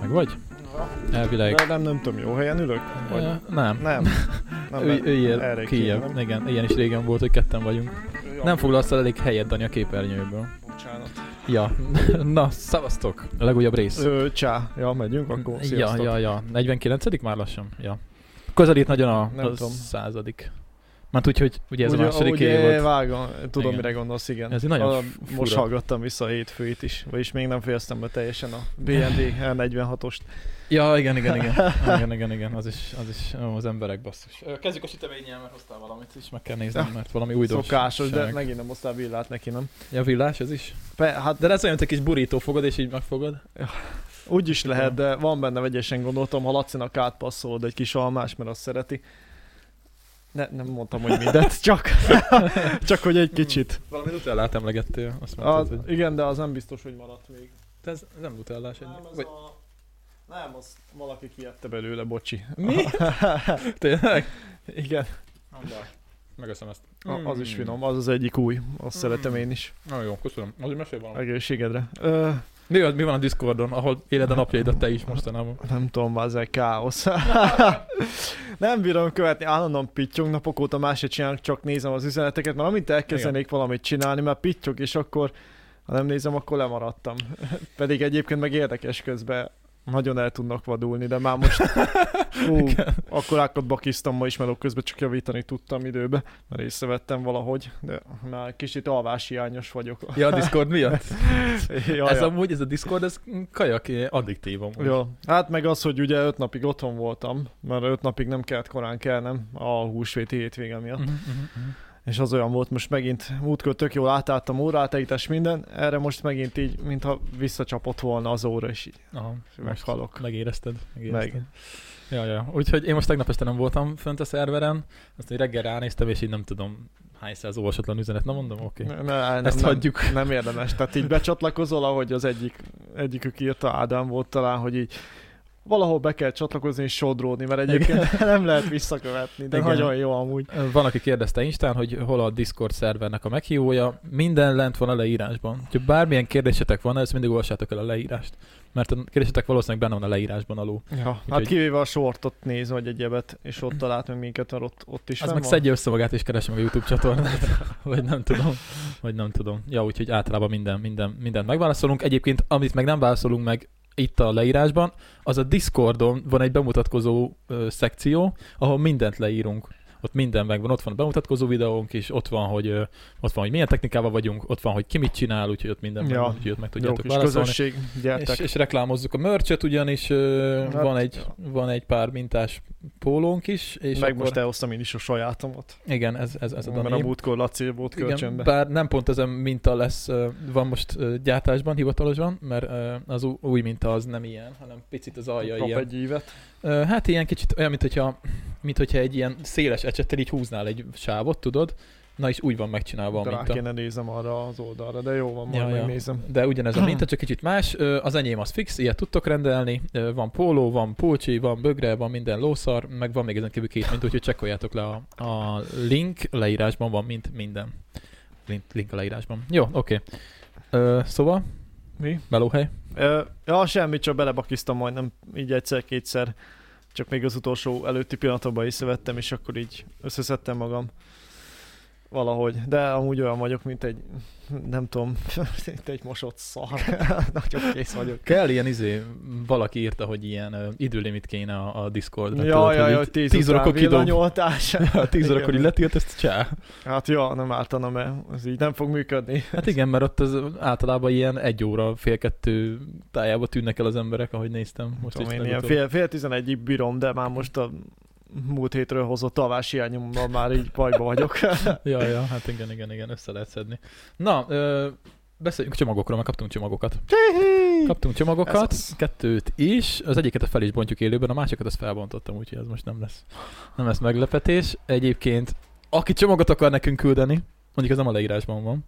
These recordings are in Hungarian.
Meg vagy? Elvileg. De nem, nem tudom, jó helyen ülök? Vagy... Ö, nem. Nem. nem Ő, Kiev. nem? Igen, ilyen is régen volt, hogy ketten vagyunk. Ja, Nem foglalsz el elég helyet, Dani, a képernyőből. Ja. Na, szavaztok. A legújabb rész. Ö, csá. Ja, megyünk akkor. Ja, Sziasztok. ja, ja. 49 már lassan? Ja. Közelít nagyon a, Nem a tudom. századik. Mert úgy, hogy ugye ez ugye, a második ugye, évad. vágom, tudom, Igen. mire gondolsz, igen. Ez nagyon a, most hallgattam vissza a hétfőit is, vagyis még nem fejeztem be teljesen a BND R46-ost. Ja, igen, igen, igen. igen, igen, igen. Az is, az is ó, az emberek basszus. Kezdjük a süteményel, mert hoztál valamit is, meg kell nézni, mert valami újdonság. Szokásos, de megint nem hoztál villát neki, nem? Ja, villás, ez is. Pe, hát De ez olyan, mint egy kis burító fogod, és így megfogod. úgy is lehet, de van benne vegyesen gondoltam, ha Lacinak átpasszolod egy kis almás, mert azt szereti. Ne, nem mondtam, hogy mindent, csak, csak hogy egy kicsit. Valami nutellát emlegettél, azt mondtad, Az, hogy... igen, de az nem biztos, hogy maradt még. De ez nem nutellás. Egy... Nem, ez Vagy... a... Nem, az valaki kiette belőle, bocsi. Mi? Tényleg? igen, Megeszem ezt. a- az is finom, az az egyik új, azt Mm. szeretem én is. Na jó, köszönöm. Azért mesélj valamit. Egészségedre. Ö, Mi, van- mi van a Discordon, ahol éled a napjaidat te is mostanában? nem tudom, az egy káosz. nem bírom követni, állandóan pittyog, napok óta más se csinálok, csak nézem az üzeneteket, mert amint elkezdenék valamit csinálni, mert pittyog, és akkor ha nem nézem, akkor lemaradtam. Pedig egyébként meg érdekes közben nagyon el tudnak vadulni, de már most hú, akkor ákat bakiztam ma is, mert közben csak javítani tudtam időbe, mert észrevettem valahogy, de már kicsit alváshiányos vagyok. Ja, a Discord miatt? ja, ez ja. amúgy, ez a Discord, ez kajak addiktív amúgy. Ja, hát meg az, hogy ugye öt napig otthon voltam, mert öt napig nem kellett korán kelnem a húsvéti hétvége miatt. Mhm, mhm. És az olyan volt, most megint múltkor tök jól átálltam órátejítás minden, erre most megint így, mintha visszacsapott volna az óra, és így Aha, meghalok. megérezted. megérezted. Meg. Ja, ja. Úgyhogy én most tegnap este nem voltam fönt a szerveren, azt így reggel ránéztem, és így nem tudom hány száz olvasatlan üzenet. Na mondom, oké. Okay. Ne, ne, nem, Ezt nem, hagyjuk. Nem érdemes. Tehát így becsatlakozol, ahogy az egyik, egyikük írta, Ádám volt talán, hogy így valahol be kell csatlakozni és sodródni, mert egyébként nem lehet visszakövetni, de Igen. nagyon jó amúgy. Van, aki kérdezte Instán, hogy hol a Discord szervernek a meghívója. Minden lent van a leírásban. Ha bármilyen kérdésetek van, ezt mindig olvassátok el a leírást. Mert a kérdésetek valószínűleg benne van a leírásban alul. Ja, hát Úgyhogy- kivéve a sortot néz, vagy egyebet, és ott talált meg minket, mert ott, ott is Az meg van. szedje össze magát és keresse meg a YouTube csatornát. vagy nem tudom. Vagy nem tudom. Ja, úgyhogy általában minden, minden, mindent megválaszolunk. Egyébként, amit meg nem válaszolunk meg itt a leírásban, az a Discordon van egy bemutatkozó ö, szekció, ahol mindent leírunk. Ott minden megvan, ott van a bemutatkozó videónk is, ott van, hogy, ott van, hogy milyen technikával vagyunk, ott van, hogy ki mit csinál, úgyhogy ott minden Ja, megvan, úgyhogy ott meg Jó tudjátok válaszolni. közösség, gyertek. És, és reklámozzuk a merchet, ugyanis Hát, van, egy, van egy pár mintás pólónk is, és meg akkor, most elhoztam én is a sajátomat. igen, ez, ez, ez a mert a Dani. múltkor Laci volt Igen, kölcsönbe. bár nem pont ezen minta lesz, van most gyártásban, hivatalosan, mert az új minta az nem ilyen, hanem picit az alja Kap ilyen. egy ívet. Ö, Hát ilyen kicsit olyan, mint hogyha, mint hogyha egy ilyen széles ecsettel így húznál egy sávot, tudod? Na és úgy van megcsinálva a minta. kéne nézem arra az oldalra, de jó van, majd Ja, ja. megnézem. De ugyanez a minta, csak kicsit más. Az enyém az fix, ilyet tudtok rendelni. Van póló, van pulcsi, van bögre, van minden lószar, meg van még ezen kívül két mint, úgyhogy csekkoljátok le a, a link, leírásban van mint minden. Link, link a leírásban. Jó, oké. Okay. Szóval, Mi? melóhely. Ö, ja, semmi, csak belebakiztam majdnem így egyszer-kétszer. Csak még az utolsó előtti pillanatban észrevettem, és akkor így összeszedtem magam. Valahogy. De amúgy olyan vagyok, mint egy, nem tudom, mint egy mosott szar. Nagyon kész vagyok. Kell ilyen izé, valaki írta, hogy ilyen ö, időlimit kéne a, a Discordra. Ja, tudod, ja, hogy ja, így 10 tíz órakor kidob. Ja, tíz órakor így letilt, ezt csá. Hát ja, nem ártana, mert ez így nem fog működni. Hát igen, mert ott az általában ilyen egy óra, fél kettő tájába tűnnek el az emberek, ahogy néztem. Most tudom, én ilyen fél, fél tizenegyig bírom, de már most a múlt hétről hozott alvás hiányommal már így bajba vagyok. Ja, ja, hát igen, igen, igen, össze lehet szedni. Na, ö, beszéljünk a csomagokról, mert kaptunk csomagokat. Kaptunk csomagokat, az. kettőt is, az egyiket fel is bontjuk élőben, a másikat azt felbontottam, úgyhogy ez most nem lesz, nem lesz meglepetés. Egyébként, aki csomagot akar nekünk küldeni, mondjuk ez nem a leírásban van.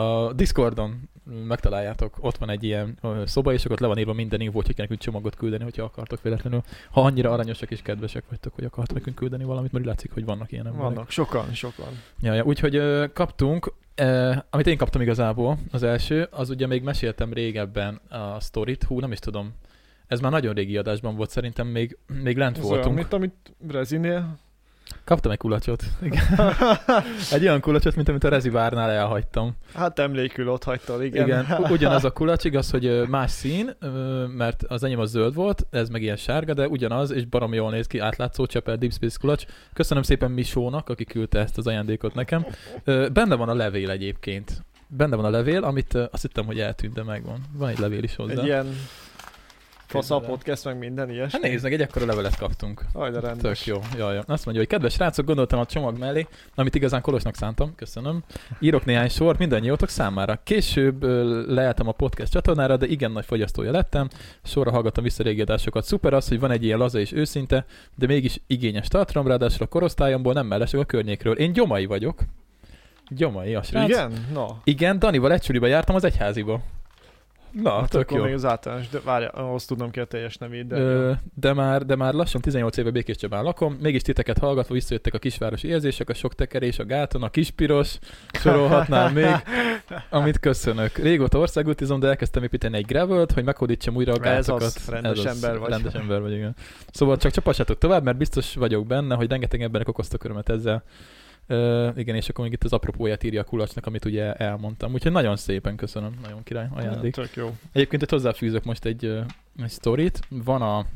A Discordon megtaláljátok, ott van egy ilyen szoba, és akkor le van írva minden info, hogy nekünk csomagot küldeni, hogyha akartok véletlenül. Ha annyira aranyosak és kedvesek vagytok, hogy akartok nekünk küldeni valamit, mert látszik, hogy vannak ilyen emberek. Vannak, sokan, sokan. Ja, ja, úgyhogy kaptunk, eh, amit én kaptam igazából, az első, az ugye még meséltem régebben a sztorit, hú, nem is tudom, ez már nagyon régi adásban volt, szerintem még, még lent Ez voltunk. olyan, mint amit Rezinél. Kaptam egy kulacsot. Igen. egy olyan kulacsot, mint amit a rezivárnál elhagytam. Hát emlékül ott hagytál, igen. Igen, ugyanaz a kulacs, igaz, hogy más szín, mert az enyém az zöld volt, ez meg ilyen sárga, de ugyanaz, és barom jól néz ki, átlátszó csepel Deep Space kulacs. Köszönöm szépen Misónak, aki küldte ezt az ajándékot nekem. Benne van a levél egyébként. Benne van a levél, amit azt hittem, hogy eltűnt, de megvan. Van egy levél is hozzá. Egy ilyen fasz a podcast, meg minden ilyesmi. Hát nézd meg, egy ekkora levelet kaptunk. Aj, de rendes. Tök jó. Jaj, jaj. Azt mondja, hogy kedves srácok, gondoltam a csomag mellé, amit igazán Kolosnak szántam, köszönöm. Írok néhány sort mindannyiótok számára. Később leálltam a podcast csatornára, de igen nagy fogyasztója lettem. Sorra hallgattam vissza régi adásokat. Szuper az, hogy van egy ilyen laza és őszinte, de mégis igényes tartalom, ráadásul a korosztályomból nem mellesek a környékről. Én gyomai vagyok. Gyomai, a srác. Igen? Na. Igen, Danival egy suliba jártam az egyháziba. Na, Hát tök akkor jó. még az általános, de várja, ahhoz tudnom ki a teljes nevét, de... Ö, de, már, de már lassan 18 éve Békés Csabán lakom, mégis titeket hallgatva visszajöttek a kisvárosi érzések, a sok tekerés, a gáton, a kispiros, sorolhatnám még, amit köszönök. Régóta országútizom, de elkezdtem építeni egy gravelt, hogy meghódítsam újra a Ez gátokat. az, rendes ember vagy. Rendes ember vagy, igen. Szóval csak csapassátok tovább, mert biztos vagyok benne, hogy rengeteg emberek okoztak örömet ezzel. Igen, és akkor még itt az apropóját írja a kulacsnak, amit ugye elmondtam. Úgyhogy nagyon szépen köszönöm, nagyon király ajándék. Tök jó. Egyébként itt hozzáfűzök most egy, egy sztorit. Van a,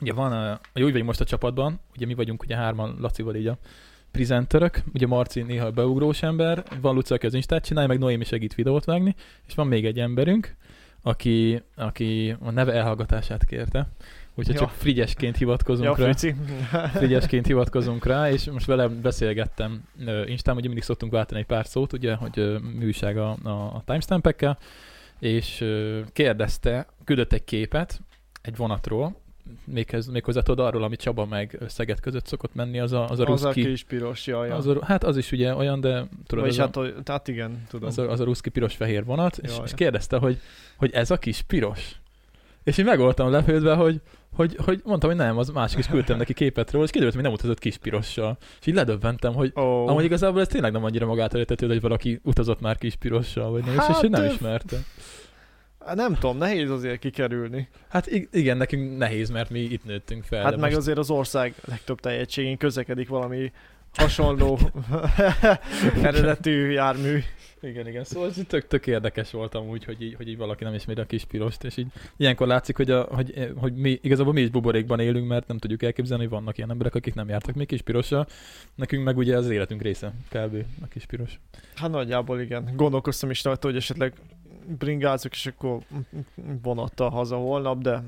ugye van a, ugye úgy vagyunk most a csapatban, ugye mi vagyunk ugye hárman Lacival így a prezenterök, ugye Marci néha beugrós ember, van Luca, aki az Instát csinálja, meg Noémi segít videót vágni, és van még egy emberünk, aki, aki a neve elhallgatását kérte. Úgyhogy Ja. csak frigyesként hivatkozunk Ja, rá. Frici. Frigyesként hivatkozunk rá, és most vele beszélgettem Instán, ugye mindig szoktunk váltani egy pár szót, ugye, hogy újság a, a, a timestampekkel, és kérdezte, küldött egy képet egy vonatról, méghez, méghozzá tudod arról, ami Csaba meg Szeged között szokott menni, az a, az a Az a ruszki. kis piros, jaj, Az a, hát az is ugye olyan, de tudod, Vagyis hát, a, hát igen, tudom. az, a, az a ruszki piros-fehér vonat, és, és kérdezte, hogy, hogy ez a kis piros. És én meg voltam lepődve, hogy, hogy, hogy mondtam, hogy nem, az másik is küldtem neki képet róla, és kiderült, hogy nem utazott kis pirossal. És így ledöbbentem, hogy Ó, Amúgy igazából ez tényleg nem annyira magától értető, hogy valaki utazott már kis pirossal, vagy nem, és, és Hát, nem ismerte. hát nem tudom, nehéz azért kikerülni. Hát ig- igen, nekünk nehéz, mert mi itt nőttünk fel. Hát meg most... azért az ország legtöbb tehetségén közlekedik valami hasonló eredetű jármű. Igen, igen, szóval ez tök, tök érdekes volt amúgy, hogy így, hogy így valaki nem ismeri a kis pirost, és így ilyenkor látszik, hogy, a, hogy, hogy mi, igazából mi is buborékban élünk, mert nem tudjuk elképzelni, hogy vannak ilyen emberek, akik nem jártak még kis pirossal. Nekünk meg ugye az életünk része, kb. a kis piros. Hát nagyjából igen. Gondolkoztam is rajta, hogy esetleg bringázok, és akkor vonattal haza holnap, de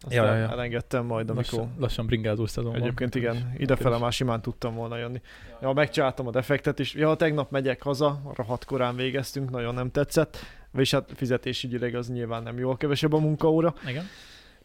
aztán Ja, ja, ja. elengedtem majd, amikor... Lassan, lassan bringázó szezon van. Egyébként igen, És- idefele már simán tudtam volna jönni. Ja, megcsináltam a defektet is. Ja, tegnap megyek haza, rohadt korán végeztünk, nagyon nem tetszett. És hát fizetésügyileg az nyilván nem jól kevesebb a munkaóra. Igen.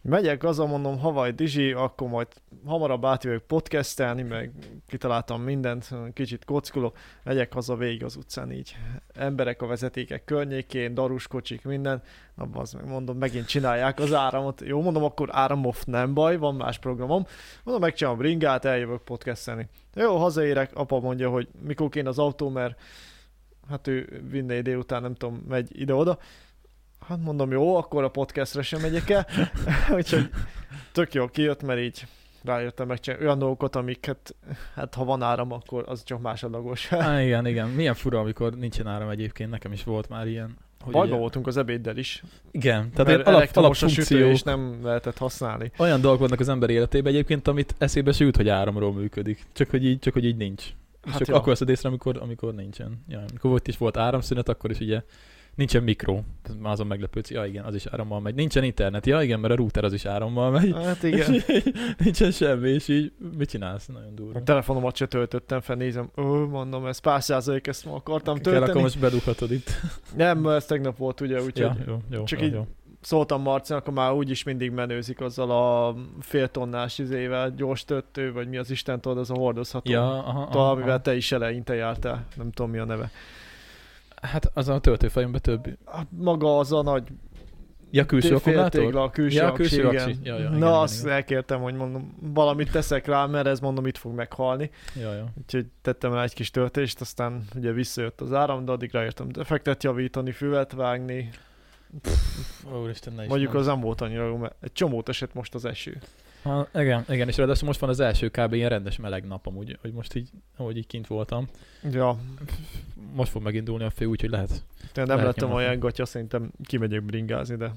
Megyek haza, mondom, havaj Dizsi, akkor majd hamarabb átjövök podcastelni, meg kitaláltam mindent, kicsit kockulok, megyek haza végig az utcán így. Emberek a vezetékek környékén, darus kocsik, minden. Na, az meg mondom, megint csinálják az áramot. Jó, mondom, akkor áramoff nem baj, van más programom. Mondom, megcsinálom ringát, eljövök podcastelni. Jó, hazaérek, apa mondja, hogy mikor kéne az autó, mert hát ő vinné délután, nem tudom, megy ide-oda. Hát mondom, jó, akkor a podcastre sem megyek el. Úgyhogy tök jó kijött, mert így rájöttem megcsinálni olyan dolgokat, amiket, hát ha van áram, akkor az csak másodlagos. Á, igen, igen. Milyen fura, amikor nincsen áram egyébként. Nekem is volt már ilyen. Hogy Bajban ugye- voltunk az ebéddel is, Igen, tehát mert alap, elektromos a alapfunkció, sütő, és nem lehetett használni. olyan dolgok vannak az ember életében egyébként, amit eszébe se jut, hogy áramról működik. Csak hogy így, csak hogy így nincs. Hát Hát csak ja. akkor veszed észre, amikor, amikor nincsen. Ja, amikor volt is volt áramszünet, akkor is ugye nincsen Már azon meglepődsz, ja igen, az is árammal megy. Nincsen internet, ja igen, mert a router az is árammal megy. Hát igen. Nincsen semmi, és így mit csinálsz? Nagyon durva. A telefonomat se töltöttem fel, nézem, ó, mondom, ez pár százalék, ezt ma akartam Kell, akkor tölteni. most bedughatod itt. Nem, ez tegnap volt ugye, úgyhogy Ja, jó, jó, csak jó, így- jó. szóltam Marcinak, akkor már úgyis mindig menőzik azzal a fél tonnás izével, gyors töttő, vagy mi az Isten tudod, az a hordozható. Ja, aha, aha, amivel aha. te is eleinte jártál, nem tudom mi a neve. Hát az a töltőfejembe több. Hát maga az a nagy Ja, külső akkumulátor? a külső, Ja, külső aksi. igen. Ja, ja, Na, igen, azt igen, elkértem, hogy mondom, valamit teszek rá, mert ez mondom, itt fog meghalni. Ja, ja. Úgyhogy tettem rá egy kis töltést, aztán ugye visszajött az áram, de addig ráértem defektet javítani, füvet vágni. Úristen, ne is Mondjuk az nem volt annyira jó, mert egy csomót esett most az eső. Ha, igen, igen, és ráadásul most van az első kb. ilyen rendes meleg nap amúgy, hogy most így, ahogy így kint voltam. Ja, Most fog megindulni a fő, úgyhogy lehet. de nem Lehet lettem nyomatni. olyan gatya, szerintem kimegyek bringázni, de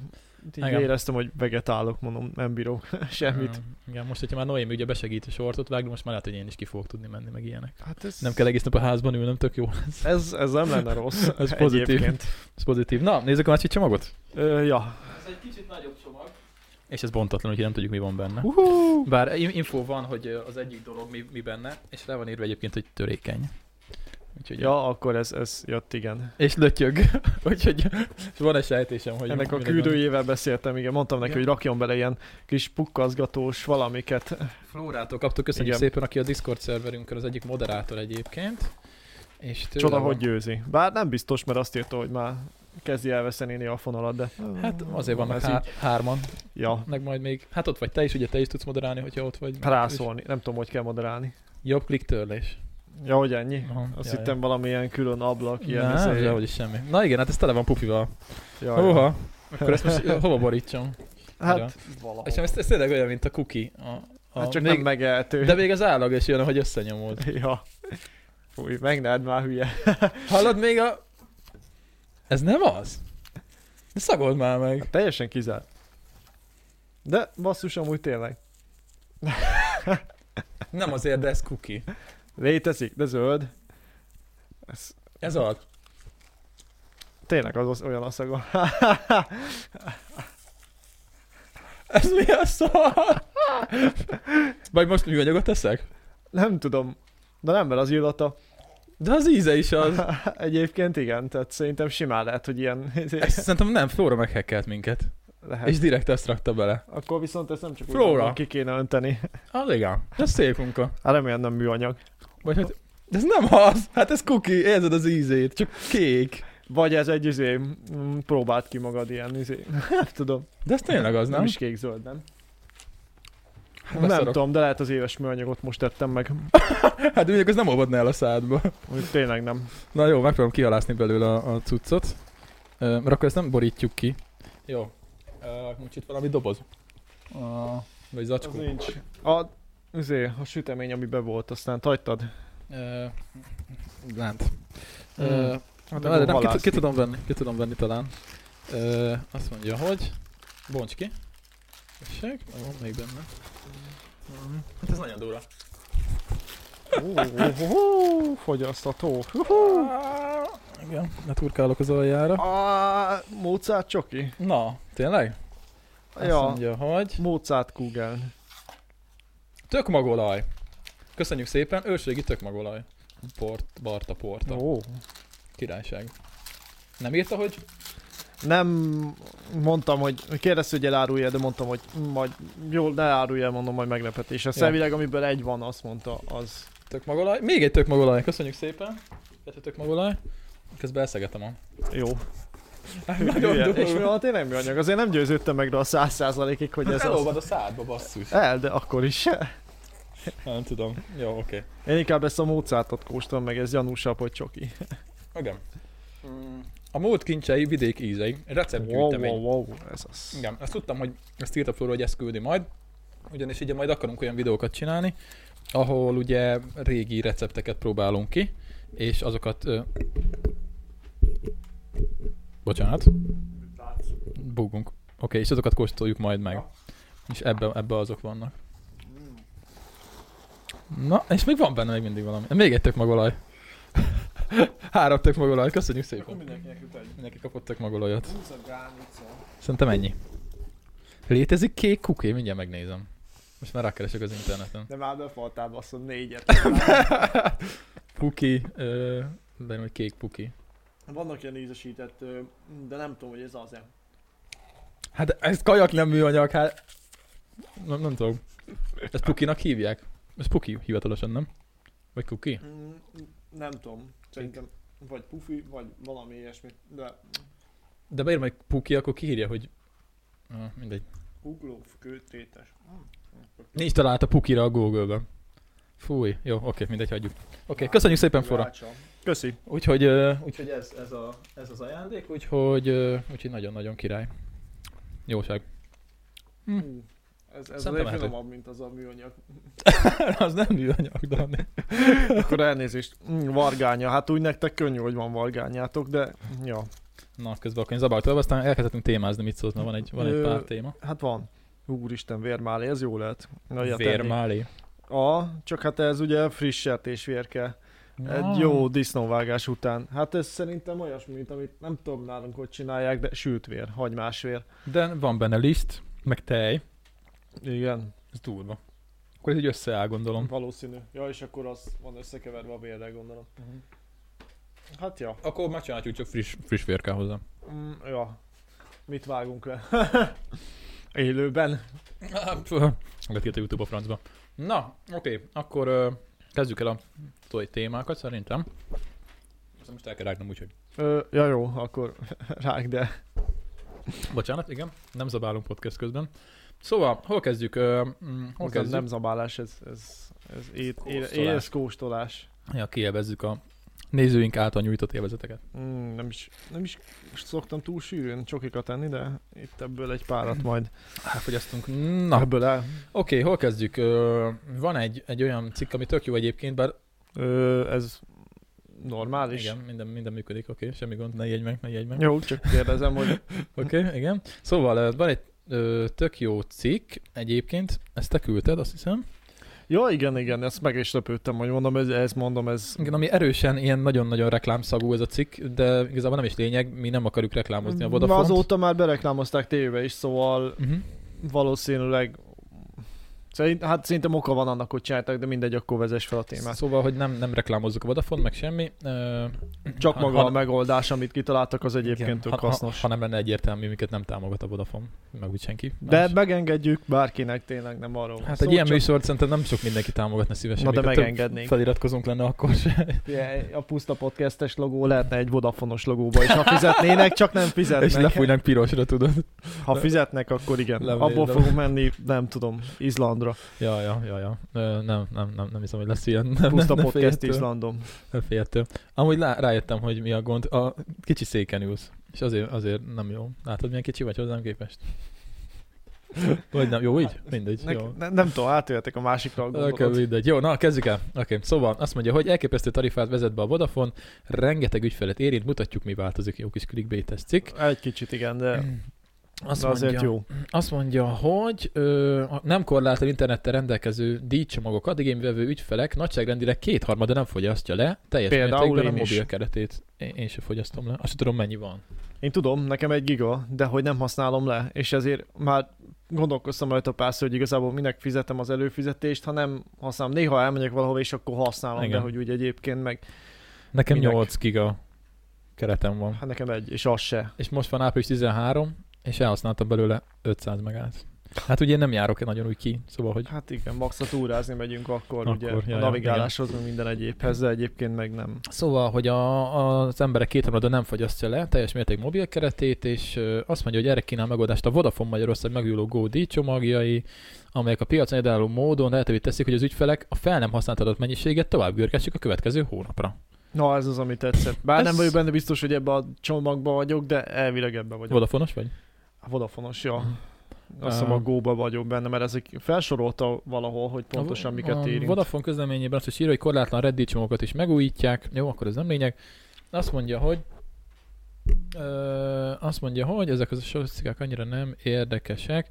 így Igen. éreztem, hogy vegetálok, mondom, nem bírok semmit. Igen, most, hogyha már Noémi ugye besegít a sortot vágni, most már lehet, hogy én is ki fogok tudni menni, meg ilyenek. Hát ez, Nem kell egész nap a házban ülnöm, tök jó. ez, ez nem lenne rossz. Ez pozitív. Egyébként. Ez pozitív. Na, nézzük a másik csomagot. Ö, ja. Ez egy kicsit nagyobb csomag. És ez bontatlan, úgyhogy nem tudjuk, mi van benne. Uh-huh. Bár in- info van, hogy az egyik dolog mi, mi benne, és rá van írva egyébként, hogy törékeny. Úgyhogy Ja, akkor ez, ez jött, igen. És lötyög. Úgyhogy van egy sejtésem, hogy... Ennek a küldőjével beszéltem, igen, mondtam neki, Igen. hogy rakjon bele ilyen kis pukkazgatós valamiket. van. Flórától kaptuk, köszönjük Igen. szépen, aki a Discord szerverünkön az egyik moderátor egyébként. És Csoda, van- hogy győzi. Bár nem biztos, mert azt írta, hogy már kezdi elveszeni a fonalat, de... Hát azért Ez há- így- hárman, Ja, meg majd még, hát ott vagy te is, ugye te is tudsz moderálni, hogyha ott vagy. rászólni. Nem tudom, hogy kell moderálni. Jobb klik törlés. Ja, hogy ennyi? Aha, Azt ja, hittem valamilyen külön ablak, ilyen... Izé- dehogy is semmi. Na igen, hát ez tele van pupival. Ja, Hova? Akkor ezt most hova borítsam? Hát, Ja. valahol. És ez, ez tényleg olyan, mint a cookie. A, a, Hát csak még, nem megehető. De még az állag is jön, hogy összenyomod. Ja. Fúj, meg már hülye. Hallod még a... Ez nem az? De szagold már meg. Teljesen kizárt. De basszus, amúgy tényleg. Nem azért, de ez cookie. Létezik, de zöld. Ez Ez az. tényleg az, az olyan a szaga. Ez mi a szar? Vagy most műanyagot teszek? nem tudom. De nem, mert az illata. De az íze is az. Egyébként igen, tehát szerintem simán lehet, hogy ilyen Ezt szerintem nem, Flóra meghekkelt minket. lehet. És direkt ezt rakta bele. Akkor viszont ezt nem csak úgy Flóra. mondom, ki kéne önteni. Az igen. Ez szép munka. Hát remélem nem műanyag. Vagy hogy... De ez nem az! Hát ez cookie, érzed az ízét, csak kék. Vagy ez egy izé, próbált ki magad ilyen izé. nem tudom. De ez tényleg az, Nem nem? is kék-zöld, nem? Nem beszarok. tudom, de lehet az éves műanyagot most tettem meg. Hát mondjuk az nem olvadna el a szádba. Úgy tényleg nem. Na jó, megpróbálom kihalászni belőle a, a cuccot. Mert akkor ezt nem borítjuk ki. Jó. Ö, Nincs itt valami doboz? Uh, vagy Az zacskó? nincs. A, izé, a sütemény, ami be volt, aztán hagytad. Lánt. Hmm. Ö, Hát de akkor nem, ki, ki, tudom venni, ki tudom venni talán. Ö, azt mondja, hogy bonts ki. Tessék, van még benne. Hát ez nagyon durva. Ó, Fogyasztató. Igen, leturkálok az aljára. A Mozart csoki. Na, tényleg? Azt Ja, mondja, hogy Mozart kugel. tökmagolaj. Köszönjük szépen, ősrégi tökmagolaj. Port, Barta Porta. Ó. Királyság. Nem írta, hogy Nem mondtam, hogy kérdezte, hogy elárulja, de mondtam, hogy majd jól, ne árulja, el, mondom, majd meglepetés. A szemvileg, amiből egy van, azt mondta, az. tökmagolaj. Még egy tökmagolaj, köszönjük szépen. Kettő tökmagolaj. Közben elszegetem a... Jó. Nagyon Hülye. És mi van tényleg műanyag? Azért nem győződtem meg rá a száz százalékig, hogy ez az. Elolvad a szádba, basszus. El, de akkor is. Nem tudom. Jó, oké. Én inkább ezt a Mozartot kóstolom meg, ez gyanúsabb, hogy csoki. Igen. Mm, A múlt kincsei vidék ízei. Wow, Receptgyűjtemény. wow, wow, ez az. Igen, azt tudtam, hogy ezt írta Flóra, hogy ezt küldi majd. Ugyanis ugye majd akarunk olyan videókat csinálni, ahol ugye régi recepteket próbálunk ki, és azokat... Ö... Bocsánat, bugunk. Oké, okay, és azokat kóstoljuk majd meg. És ebbe, ebbe azok vannak. Na, és még van benne még mindig valami. Még egy tök magolaj. Három tök magolaj, köszönjük szépen. mindenkinek jut egy. Mindenki kapott tök magolajat. 20 gránica. Szerintem ennyi. Létezik kék kuké? Mindjárt megnézem. Most már rákeresek az interneten. De már befaltál basszon négyet. Puki, ö, benne hogy kék puki. Vannak ilyen ízesített, ö, de nem tudom, hogy ez az-e. Hát ez kajak nem műanyag, hát... Nem, nem tudom. Ezt Pukinak hívják? Ez Puki hivatalosan, nem? Vagy Kuki? Mm, Nem tudom. Szerintem vagy pufi, vagy valami ilyesmi. De De beírom, hogy Puki, akkor kiírja, hogy... Ah, mindegy. ugló, kőtétes. Nincs talált a Pukira a Google-ben. Fúj, jó, oké, mindegy, hagyjuk. Oké, köszönjük szépen, Fora. Köszi. Úgyhogy, ö, úgyhogy ez, ez, a, ez az ajándék, úgyhogy, ö, úgyhogy nagyon-nagyon király. Jóság. Hm. Ez, ez Szerintem mehető. finomabb, mint az a műanyag. az nem műanyag, de... Akkor elnézést. Mm, Vargánya. Hát úgy nektek könnyű, hogy van vargányátok, de ja. Na, közben akkor én zabáltam, aztán elkezdhetünk témázni, mit szólsz, van egy, van egy pár téma. Hát van. Úristen, vérmálé, ez jó lehet. Na. Vérmálé. A, csak hát ez ugye friss sertésvér kell. Egy jó disznóvágás után. Hát ez szerintem olyasmi, mint amit nem tudom nálunk, hogy csinálják, de sült vér, hagymás vér. De van benne liszt, meg tej. Igen, Ez durva. Akkor ez így összeáll, gondolom. valószínű. Ja, és akkor az van összekeverve a vérrel, gondolom. Hát ja. Akkor már csináljuk, csak friss, friss vér kell hozzá. Mm, ja. Mit vágunk le? Élőben. Letírta YouTube a francba. Na, oké, akkor ö, kezdjük el a toy témákat szerintem. Aztán most el kell rágnom úgyhogy. Ö, ja jó, akkor rág, de Bocsánat, igen, nem zabálunk podcast közben. Szóval, hol kezdjük? Ö, mm, hol ez kezdjük? nem zabálás, ez, ez, ez ét, é, Kóstolás. éleszkóstolás. Ja, kielvezzük a nézőink által nyújtott élvezeteket. Mm, nem, is, nem is szoktam túl sűrűn csokikat tenni, de itt ebből egy párat majd. Elfogyasztunk. Na. Ebből el. oké, hol kezdjük? Ö, van egy, egy olyan cikk, ami tök jó egyébként, bár Ö, ez normális. igen, minden, minden működik, oké, semmi gond, ne jegy meg, ne jegy meg. Jó, csak kérdezem, hogy Oké, okay, igen. Szóval van egy ö, tök jó cikk egyébként, ezt te küldted, azt hiszem. Ja, igen, igen, ezt meg is lepődtem, hogy mondom, ez, ezt mondom, ez... Igen, ami erősen ilyen nagyon-nagyon reklámszagú ez a cikk, de igazából nem is lényeg, mi nem akarjuk reklámozni a Vodafone-t. Azóta már bereklámozták tévébe is, szóval Uh-huh. valószínűleg... Szerint, hát szerintem oka van annak, hogy csináltak, de mindegy, akkor vezess fel a témát. Szóval, hogy nem, nem reklámozzuk a Vodafone, meg semmi. Csak ha- maga ha- a megoldás, amit kitaláltak, az egyébként tök ha, ha, hasznos. ha, nem lenne egyértelmű, minket nem támogat a Vodafone, meg úgy senki. De más. megengedjük bárkinek, tényleg nem arról Hát szó, egy ilyen csak- műsort szerintem nem sok mindenki támogatna szívesen. Na de ha megengednénk. Feliratkozunk lenne akkor se. Ugye, A puszta podcastes logó lehetne egy Vodafonos logóba is, ha fizetnének, csak nem És fizetnek. lefújnánk pirosra, tudod. Ha fizetnek, akkor igen. Nem Abból fogunk menni, nem tudom, Izlandra. Ja, ja, ja, ja. Ö, nem, nem, nem, nem hiszem, hogy lesz ilyen. Nem, Puszta nem, podcast féltől. Izlandon. Nem féltől. Amúgy lá, rájöttem, hogy mi a gond. A kicsi széken ülsz. És azért, azért nem jó. Látod, milyen kicsi vagy hozzám képest? Vagy nem? Jó így? Mindegy. Nek, jó. ne, nem tudom, átéltek a másikra a Oké, gondolatot. mindegy. Jó, na kezdjük el. Oké, okay. szóval azt mondja, hogy elképesztő tarifát vezet be a Vodafone, rengeteg ügyfelet érint, mutatjuk, mi változik. Jó kis clickbait cikk. Egy kicsit igen, de, Azt de azért mondja, jó. Azt mondja, hogy ö, a nem korlátolt internettel rendelkező díjcsomagokat igényvevő ügyfelek nagyságrendileg kétharmada nem fogyasztja le, teljes Például mértékben a én is. mobil keretét. Én, én sem fogyasztom le. Azt sem tudom, mennyi van. Én tudom, nekem egy giga, de hogy nem használom le, és ezért már gondolkoztam rajta párszor, hogy igazából minek fizetem az előfizetést, ha nem használom. Néha elmegyek valahova, és akkor használom, Igen. de hogy úgy egyébként meg, Nekem Minek? 8 giga keretem van. hát nekem egy, és az se. És most van április 13, és elhasználtam belőle 500 megát. Hát ugye én nem járok nagyon úgy ki, szóval, hogy Hát igen, max a túrázni megyünk akkor, Akkor, ugye ja, a navigáláshoz, meg minden egyébhez, de egyébként meg nem. Szóval, hogy a, az emberek kétharmada nem fogyasztja le teljes mérték mobil keretét, és ö, azt mondja, hogy erre kínál megoldást a Vodafone Magyarország megújuló Go csomagjai, amelyek a piacon egyedülálló módon lehetővé teszik, hogy az ügyfelek a fel nem használt adat mennyiséget tovább görgessük a következő hónapra. Na, ez az, ami tetszett. Bár Ez- nem vagyok benne biztos, hogy ebbe a csomagba vagyok, de elvileg ebbe vagyok. Vodafonos vagy? Vodafonos, ja. Mhm. Azt hiszem a Go-ba vagyok benne, mert ezek felsorolta valahol, hogy pontosan a, miket a érint. Vodafone közleményében azt is írja, hogy korlátlan Reddit csomagokat is megújítják. Jó, akkor ez nem lényeg. Azt mondja, hogy ö, azt mondja, hogy ezek az statisztikák annyira nem érdekesek.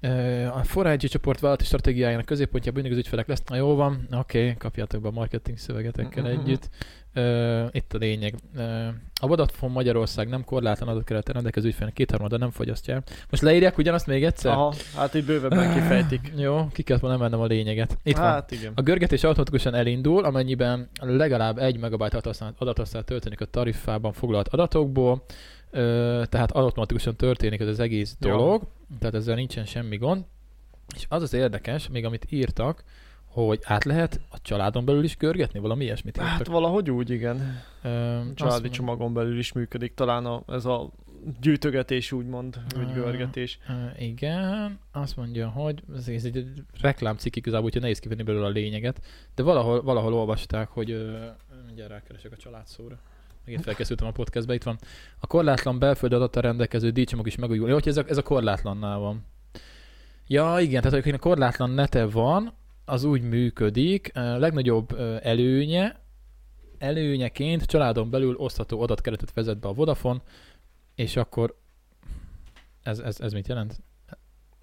Ö, A 4 csoport vállalati stratégiájának középpontjában mindig az ügyfelek lesz. Na jó van, oké, okay, kapjátok be a marketing szövegetekkel Mhm. együtt. Ö, itt a lényeg. Ö, a Vodafone Magyarország nem korlátlan adatkerettel rendelkező ügyfelek kétharmada nem fogyasztja. Most leírják ugyanazt még egyszer? Aha, hát így bővebben kifejtik. Jó, ki kellett volna emelnem a lényeget. Itt van. hát igen. A görgetés automatikusan elindul, amennyiben legalább 1 megabyte adatot használ- adatot használ tölteni a tarifában foglalt adatokból. Ö, tehát automatikusan történik ez az egész dolog, tehát ezzel nincsen semmi gond. És az az érdekes, még amit írtak, hogy át lehet a családon belül is görgetni, valami ilyesmit írtak. Hát valahogy úgy, igen. Azt Családi csomagon belül is működik. Talán a, ez a gyűjtögetés úgymond, vagy Ah. görgetés. Igen, azt mondja, hogy ez, ez egy reklámcikk igazából, úgyhogy nehéz kivenni belőle a lényeget, de valahol, valahol olvasták, hogy ö, mindjárt rákeresek a családszóra. Megint felkészültem a podcastbe, itt van. A korlátlan belföldi adattal rendelkező díjcsomag is megújul. Jó, hogy ez a, ez a korlátlannál van. Ja, igen, tehát akinek korlátlan nete van, az úgy működik. Legnagyobb előnye, előnyeként családon belül osztható adatkeretet vezet be a Vodafone, és akkor ez, ez, ez mit jelent?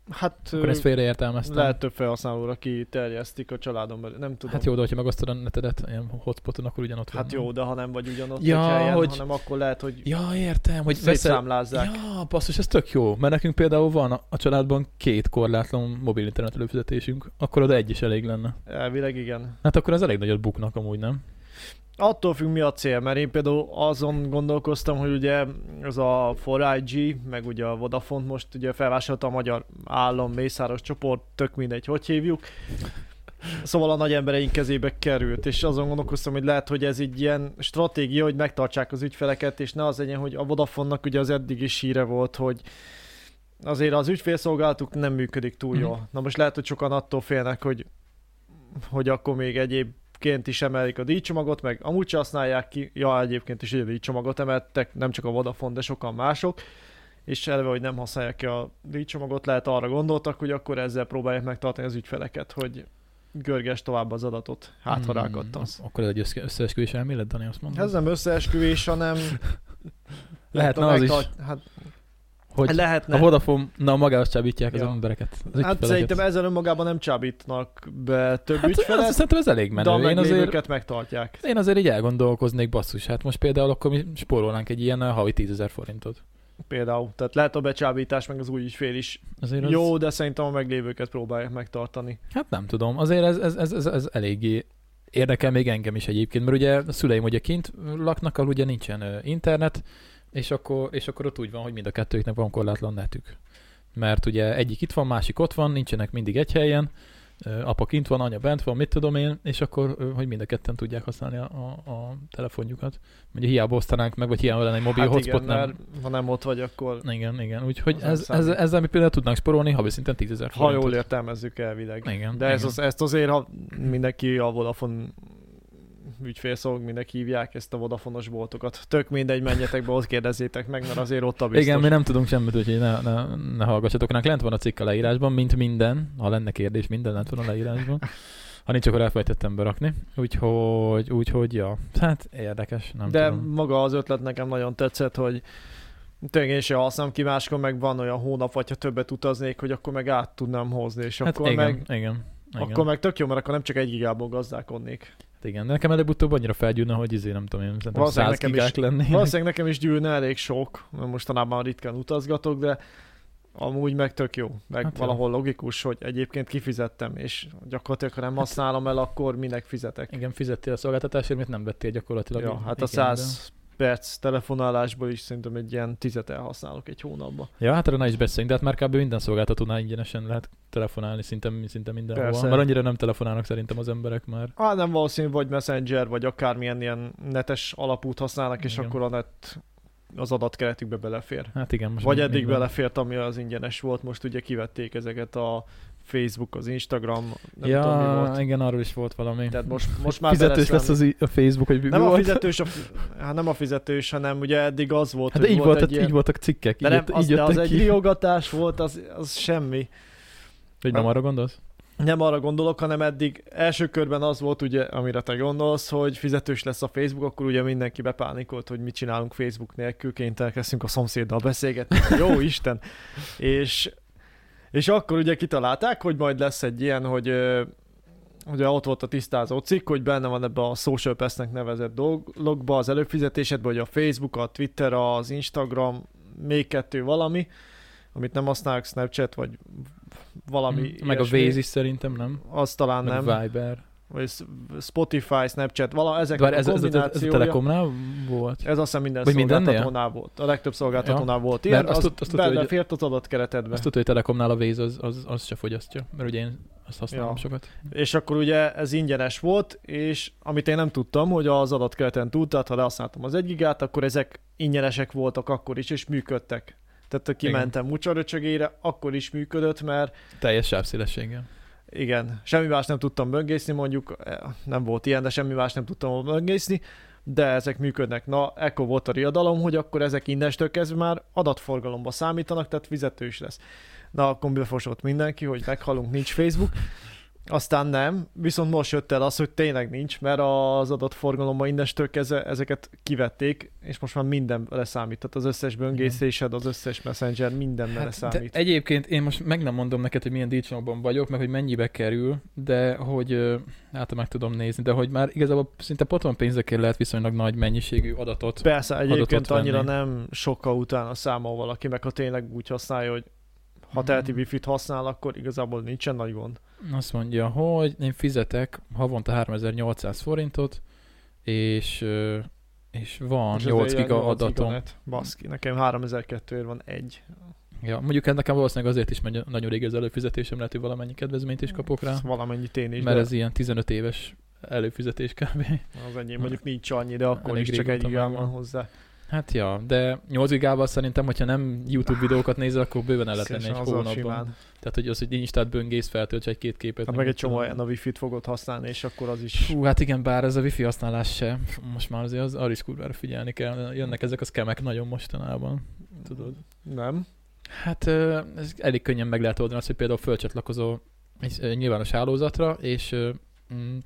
Hát Akkor ezt félreértelmeztem. lehet több felhasználóra kiterjesztik a családon belül. Nem tudom. Hát jó, de hogyha megosztod a netedet ilyen hotspoton, akkor ugyanott Hát van. jó, de ha nem vagy ugyanott Ja, egy helyen, hogy- hanem akkor lehet, hogy Ja, értem, hogy veszel... szétszámlázzák. Ja, basszus, ez tök jó, mert nekünk például van a, családban két korlátlan mobil internet előfizetésünk, akkor oda egy is elég lenne. Elvileg igen. Hát akkor ez elég nagyot buknak amúgy, nem? Attól függ mi a cél, mert én például azon gondolkoztam, hogy ugye az a 4IG, meg ugye a Vodafone most ugye felvásárolta a magyar állam mészáros csoport, tök mindegy, hogy hívjuk. Szóval a nagy embereink kezébe került, és azon gondolkoztam, hogy lehet, hogy ez egy ilyen stratégia, hogy megtartsák az ügyfeleket, és ne az legyen, hogy a Vodafone-nak ugye az eddig is híre volt, hogy azért az ügyfélszolgálatuk nem működik túl Mhm. jól. Na most lehet, hogy sokan attól félnek, hogy, hogy akkor még egyébként is emelik a díjcsomagot, meg amúgy se használják ki, ja egyébként is egy díjcsomagot emeltek, nem csak a Vodafone, de sokan mások, és eleve, hogy nem használják ki a díjcsomagot, lehet arra gondoltak, hogy akkor ezzel próbálják megtartani az ügyfeleket, hogy görges tovább az adatot, hát ha Hmm. Akkor ez egy össze- összeesküvés elmélet, Dani, azt mondod? Ez nem összeesküvés, hanem Lehetne nem az is, megtart- Hát hogy lehetne. a Vodafone, na magához csábítják az Ja. embereket. Az Hát szerintem ezzel önmagában nem csábítnak be több hát, ügyfelet, azt szerintem ez elég de a menő. Én azért, meglévőket megtartják. én azért így elgondolkoznék, basszus, hát most például akkor mi spórolnánk egy ilyen uh, havi 10 forintot. Például. Tehát lehet a becsábítás, meg az új ügyfél is Azért az... jó, de szerintem a meglévőket próbálják megtartani. Hát nem tudom, azért ez, ez, ez, ez, ez eléggé érdekel még engem is egyébként, mert ugye a szüleim ugye kint laknak, ahol ugye nincsen ö, internet, és akkor, és akkor ott úgy van, hogy mind a kettőjüknek van korlátlan netük. Mert ugye egyik itt van, másik ott van, nincsenek mindig egy helyen, apa kint van, anya bent van, mit tudom én, és akkor, hogy mind a ketten tudják használni a, a, a telefonjukat. Ugye hiába osztanánk meg, vagy hiába lenne egy mobil hát hotspot, igen, nem. ha nem ott vagy, akkor Igen, igen, úgyhogy ez, ez, ezzel mi például tudnánk sporolni havi szinten 10 ezer ha jól értelmezzük elvileg. Igen, De ez igen. az, ezt azért, ha mindenki a Vodafone ügyfélszolg, mindenki hívják ezt a Vodafonos boltokat. Tök mindegy, menjetek be, ott kérdezzétek meg, mert azért ott a biztos. Igen, mi nem tudunk semmit, úgyhogy ne, ne, ne hallgassatok ránk. Lent van a cikk a leírásban, mint minden. Ha lenne kérdés, minden lent van a leírásban. Ha nincs, akkor elfelejtettem berakni. Úgyhogy, úgyhogy ja. Hát érdekes, nem De tudom. maga az ötlet nekem nagyon tetszett, hogy tényleg én sem használom ki, máskor meg van olyan hónap, vagy ha többet utaznék, hogy akkor meg át tudnám hozni, és Hát akkor igen, meg igen, igen. Akkor meg tök jó, mert akkor nem csak egy gigából gazdálkodnék. Hát igen, de nekem előbb-utóbb annyira felgyűlne, hogy izé, nem tudom én, szerintem Valószínűleg 100 nekem is- lenni. Valószínűleg nekem is gyűlne elég sok, mert mostanában ritkán utazgatok, de amúgy meg tök jó. Meg Hát hát jó. valahol logikus, hogy egyébként kifizettem, és gyakorlatilag ha nem használom el, akkor minek fizetek. Igen, fizettél a szolgáltatásért, mit nem vettél gyakorlatilag. Ja, hát a Igen, 100 perc telefonálásból is szerintem egy ilyen tizet elhasználok egy hónapba. Ja, hát erre ne is beszéljünk, de hát már kb. minden szolgáltatónál ingyenesen lehet telefonálni, szinte, szinte mindenhol. Persze. Mert annyira nem telefonálnak szerintem az emberek már. Hát nem valószínű, vagy Messenger, vagy akármilyen ilyen netes alapút használnak, és Igen. akkor a net az adatkeretükbe belefér. Hát igen, most Vagy eddig belefért, ami az ingyenes volt, most ugye kivették ezeket a Facebook, az Instagram, nem tudom mi Ja, volt. igen, arról is volt valami. Tehát most, most már Fizetős lesz az i- a Facebook, hogy mi Nem a volt. fizetős, a, hát nem a fizetős, hanem ugye eddig az volt, Hát hogy így, volt volt, egy így ilyen... voltak cikkek, de így, nem, jött, az, így de az jöttek egy ki. riogatás volt, az, az semmi. Hogy nem arra gondolsz? Nem arra gondolok, hanem eddig első körben az volt, ugye, amire te gondolsz, hogy fizetős lesz a Facebook, akkor ugye mindenki bepánikolt, hogy mit csinálunk Facebook nélkül, kénytelekeztünk a szomszéddal beszélgetni. Jó Isten! És, és akkor ugye kitalálták, hogy majd lesz egy ilyen, hogy ugye ott volt a tisztázó cikk, hogy benne van ebbe a Social Pass-nek nevezett dologba az előfizetésedben, hogy a Facebook, a Twitter, az Instagram, még kettő valami, amit nem használok, Snapchat, vagy valami Mm, Meg a. Waze is szerintem, nem? Az talán Meg nem. Viber. Vagy Spotify, Snapchat, vala, ezek Vár, a ez, ez, ez, a. Telekomnál volt? Ez azt hiszem minden Vagy szolgáltatónál volt. A legtöbb szolgáltatónál volt ilyen, Mert azt az azt tudod, hogy- belefért az adatkeretedbe. Azt tudod, hogy Telekomnál a Waze az, az, az se fogyasztja, mert ugye én azt használom Ja. sokat. És akkor ugye ez ingyenes volt, és amit én nem tudtam, hogy az adatkereten túl, tehát ha lehasználtam az 1 gigát, akkor ezek ingyenesek voltak akkor is, és működtek. Tehát kimentem mucsaröcsögére, akkor is működött, mert Teljes sávszélességgel. Igen, semmi más nem tudtam böngészni, mondjuk eh, nem volt ilyen, de semmi más nem tudtam böngészni, de ezek működnek. Na, ekkor volt a riadalom, hogy akkor ezek innestől kezdve már adatforgalomba számítanak, tehát fizető lesz. Na, akkor befosott mindenki, hogy meghalunk, nincs Facebook. Aztán nem, viszont most jött el az, hogy tényleg nincs, mert az adatforgalomba innestől kezdve ezeket kivették, és most már minden leszámít. Tehát az összes böngészésed, az összes messenger, minden Hát, leszámít. egyébként én most meg nem mondom neked, hogy milyen díjcsomagban vagyok, meg hogy mennyibe kerül, de hogy hát meg tudom nézni, de hogy már igazából szinte potom pénzekért lehet viszonylag nagy mennyiségű adatot. Persze, egyébként adatot annyira venni. nem sokkal utána számol valaki, meg ha tényleg úgy használja, hogy ha Mhm. telti wifi-t használ, akkor igazából nincsen nagy gond. Azt mondja, hogy én fizetek havonta 3800 forintot, és, és van És 8 ezért giga ilyen 8 adatom. giganet. Baszki, nekem 3002 van egy. Ja, mondjuk ez nekem valószínűleg azért is, mert nagyon régi az előfizetésem, lehet, hogy valamennyi kedvezményt is kapok rá, Ezt Valamennyit én is, mert de ez ilyen 15 éves előfizetés kb. az enyém mondjuk nincs annyi, de akkor Elég is csak egy gigám van hozzá. Hát ja, de 8 gigával szerintem, hogyha nem YouTube videókat nézel, akkor bőven el lehet lenni egy hónapban. simán. Tehát, hogy az, hogy Instát böngész, feltölts egy-két képet. Hát meg egy csomó olyan a wifi-t fogod használni, és akkor az is... Fú, hát igen, bár ez a wifi használás se, most már azért az, arra is kurvára figyelni kell. Jönnek ezek a szkemek nagyon mostanában, tudod. Nem? Hát ez elég könnyen meg lehet oldani azt, hogy például fölcsatlakozol egy nyilvános hálózatra, és mm,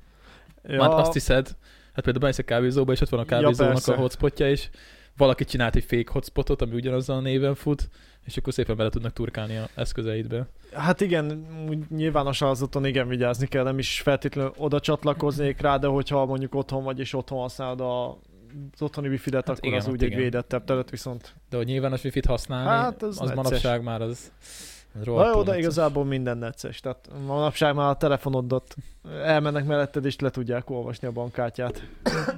Ja, már azt hiszed, hát például bemész a kávézóba, és ott van a Ja, kávézónak persze. a hotspotja, és valaki csinált egy fake hotspotot, ami ugyanazzal a néven fut, és akkor szépen bele tudnak turkálni a eszközeidbe. Hát igen, nyilvános hálózaton igen vigyázni kell, nem is feltétlenül oda csatlakoznék rá, de hogyha mondjuk otthon vagy és otthon használod a az otthoni wifi-det, Hát akkor igen, az úgy egy igen. védettebb terület, viszont De hogy nyilvános wifi-t használni, Hát, az az, az necces. manapság már az, az Na jó, de igazából minden necces. Tehát manapság már a telefonodat elmennek melletted, és le tudják olvasni a bankkártyát.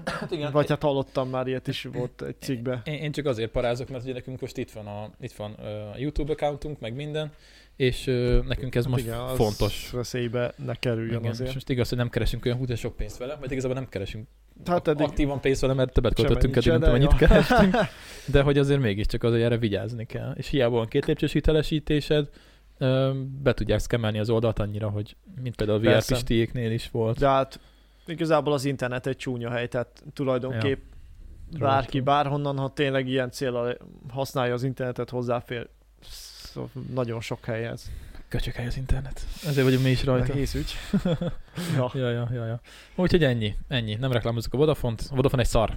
Hát igen, Vagy hát hallottam már ilyet is volt egy cikkbe. Én, én csak azért parázok, mert ugye nekünk most itt van a, itt van a YouTube accountunk, meg minden, és nekünk ez Hát most igen, az fontos. veszélybe ne kerüljön Igen, és azért. most igaz, hogy nem keresünk olyan hú, de sok pénzt vele, vagy igazából nem keresünk Hát eddig aktívan pénzt vele, mert többet költöttünk eddig, mint amennyit jó. kerestünk, de hogy azért mégiscsak az, hogy erre vigyázni kell. És hiába van két lépcsős hitelesítésed, be tudják szkemelni az oldalt annyira, hogy mint például a VR Persze. pistéknél is volt. De hát igazából az internet egy csúnya hely, tehát tulajdonképp bárki Rohadtul. bárhonnan, ha tényleg ilyen célra használja az internetet, hozzáfér szóval nagyon sok helyhez. Köcsök hely az internet. Ezért vagyunk mi is rajta. Egész ügy. ja. Ja, ja, ja, ja. Úgyhogy ennyi, ennyi. Nem reklámozzuk a Vodafont. A Vodafone egy szar.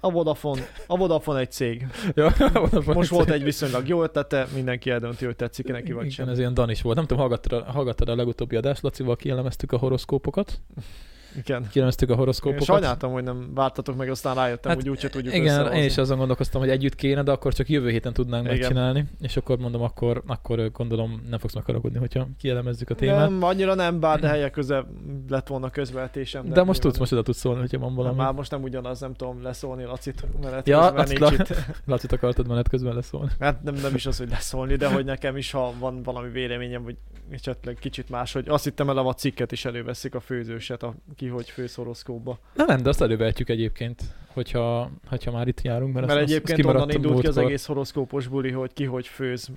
A Vodafone, a Vodafone egy cég. Ja, a Vodafone Most egy volt szar. egy viszonylag jó ötlete, mindenki eldönti, hogy tetszik neki vagy Igen, sem. ez ilyen Dan is volt. Nem tudom, hallgattad a, hallgattad a legutóbbi adást, Lacival kielemeztük a horoszkópokat. Igen. Kielemeztük a Én horoszkópokat. sajnáltam, hogy nem vártatok meg, aztán rájöttem, Hát, hogy úgyse tudjuk Igen, én is azon gondolkoztam, hogy együtt kéne, de akkor csak jövő héten tudnánk Igen. megcsinálni, és akkor mondom, akkor, akkor gondolom nem fogsz megharagudni, hogyha kielemezzük a témát. Nem, annyira nem, bár de helyek köze lett volna közvetésem. de, de most tudsz, most oda tudsz szólni, hogyha van valami. Már most nem ugyanaz, nem tudom leszólni Lacit, mert Ja, közben azt nincs la- itt. Lacit akartad menet közben leszólni. Hát nem, nem is az, hogy leszólni, de hogy nekem is, ha van valami véleményem, vagy esetleg kicsit más, hogy azt hittem el a cikket is előveszik a főzőset, a ki hogy főz horoszkóba. Na nem, de azt elővehetjük egyébként, hogyha, hogyha már itt járunk, mert, Mert azt, egyébként azt onnan indult ki az egész horoszkópos buli, hogy ki hogy főz,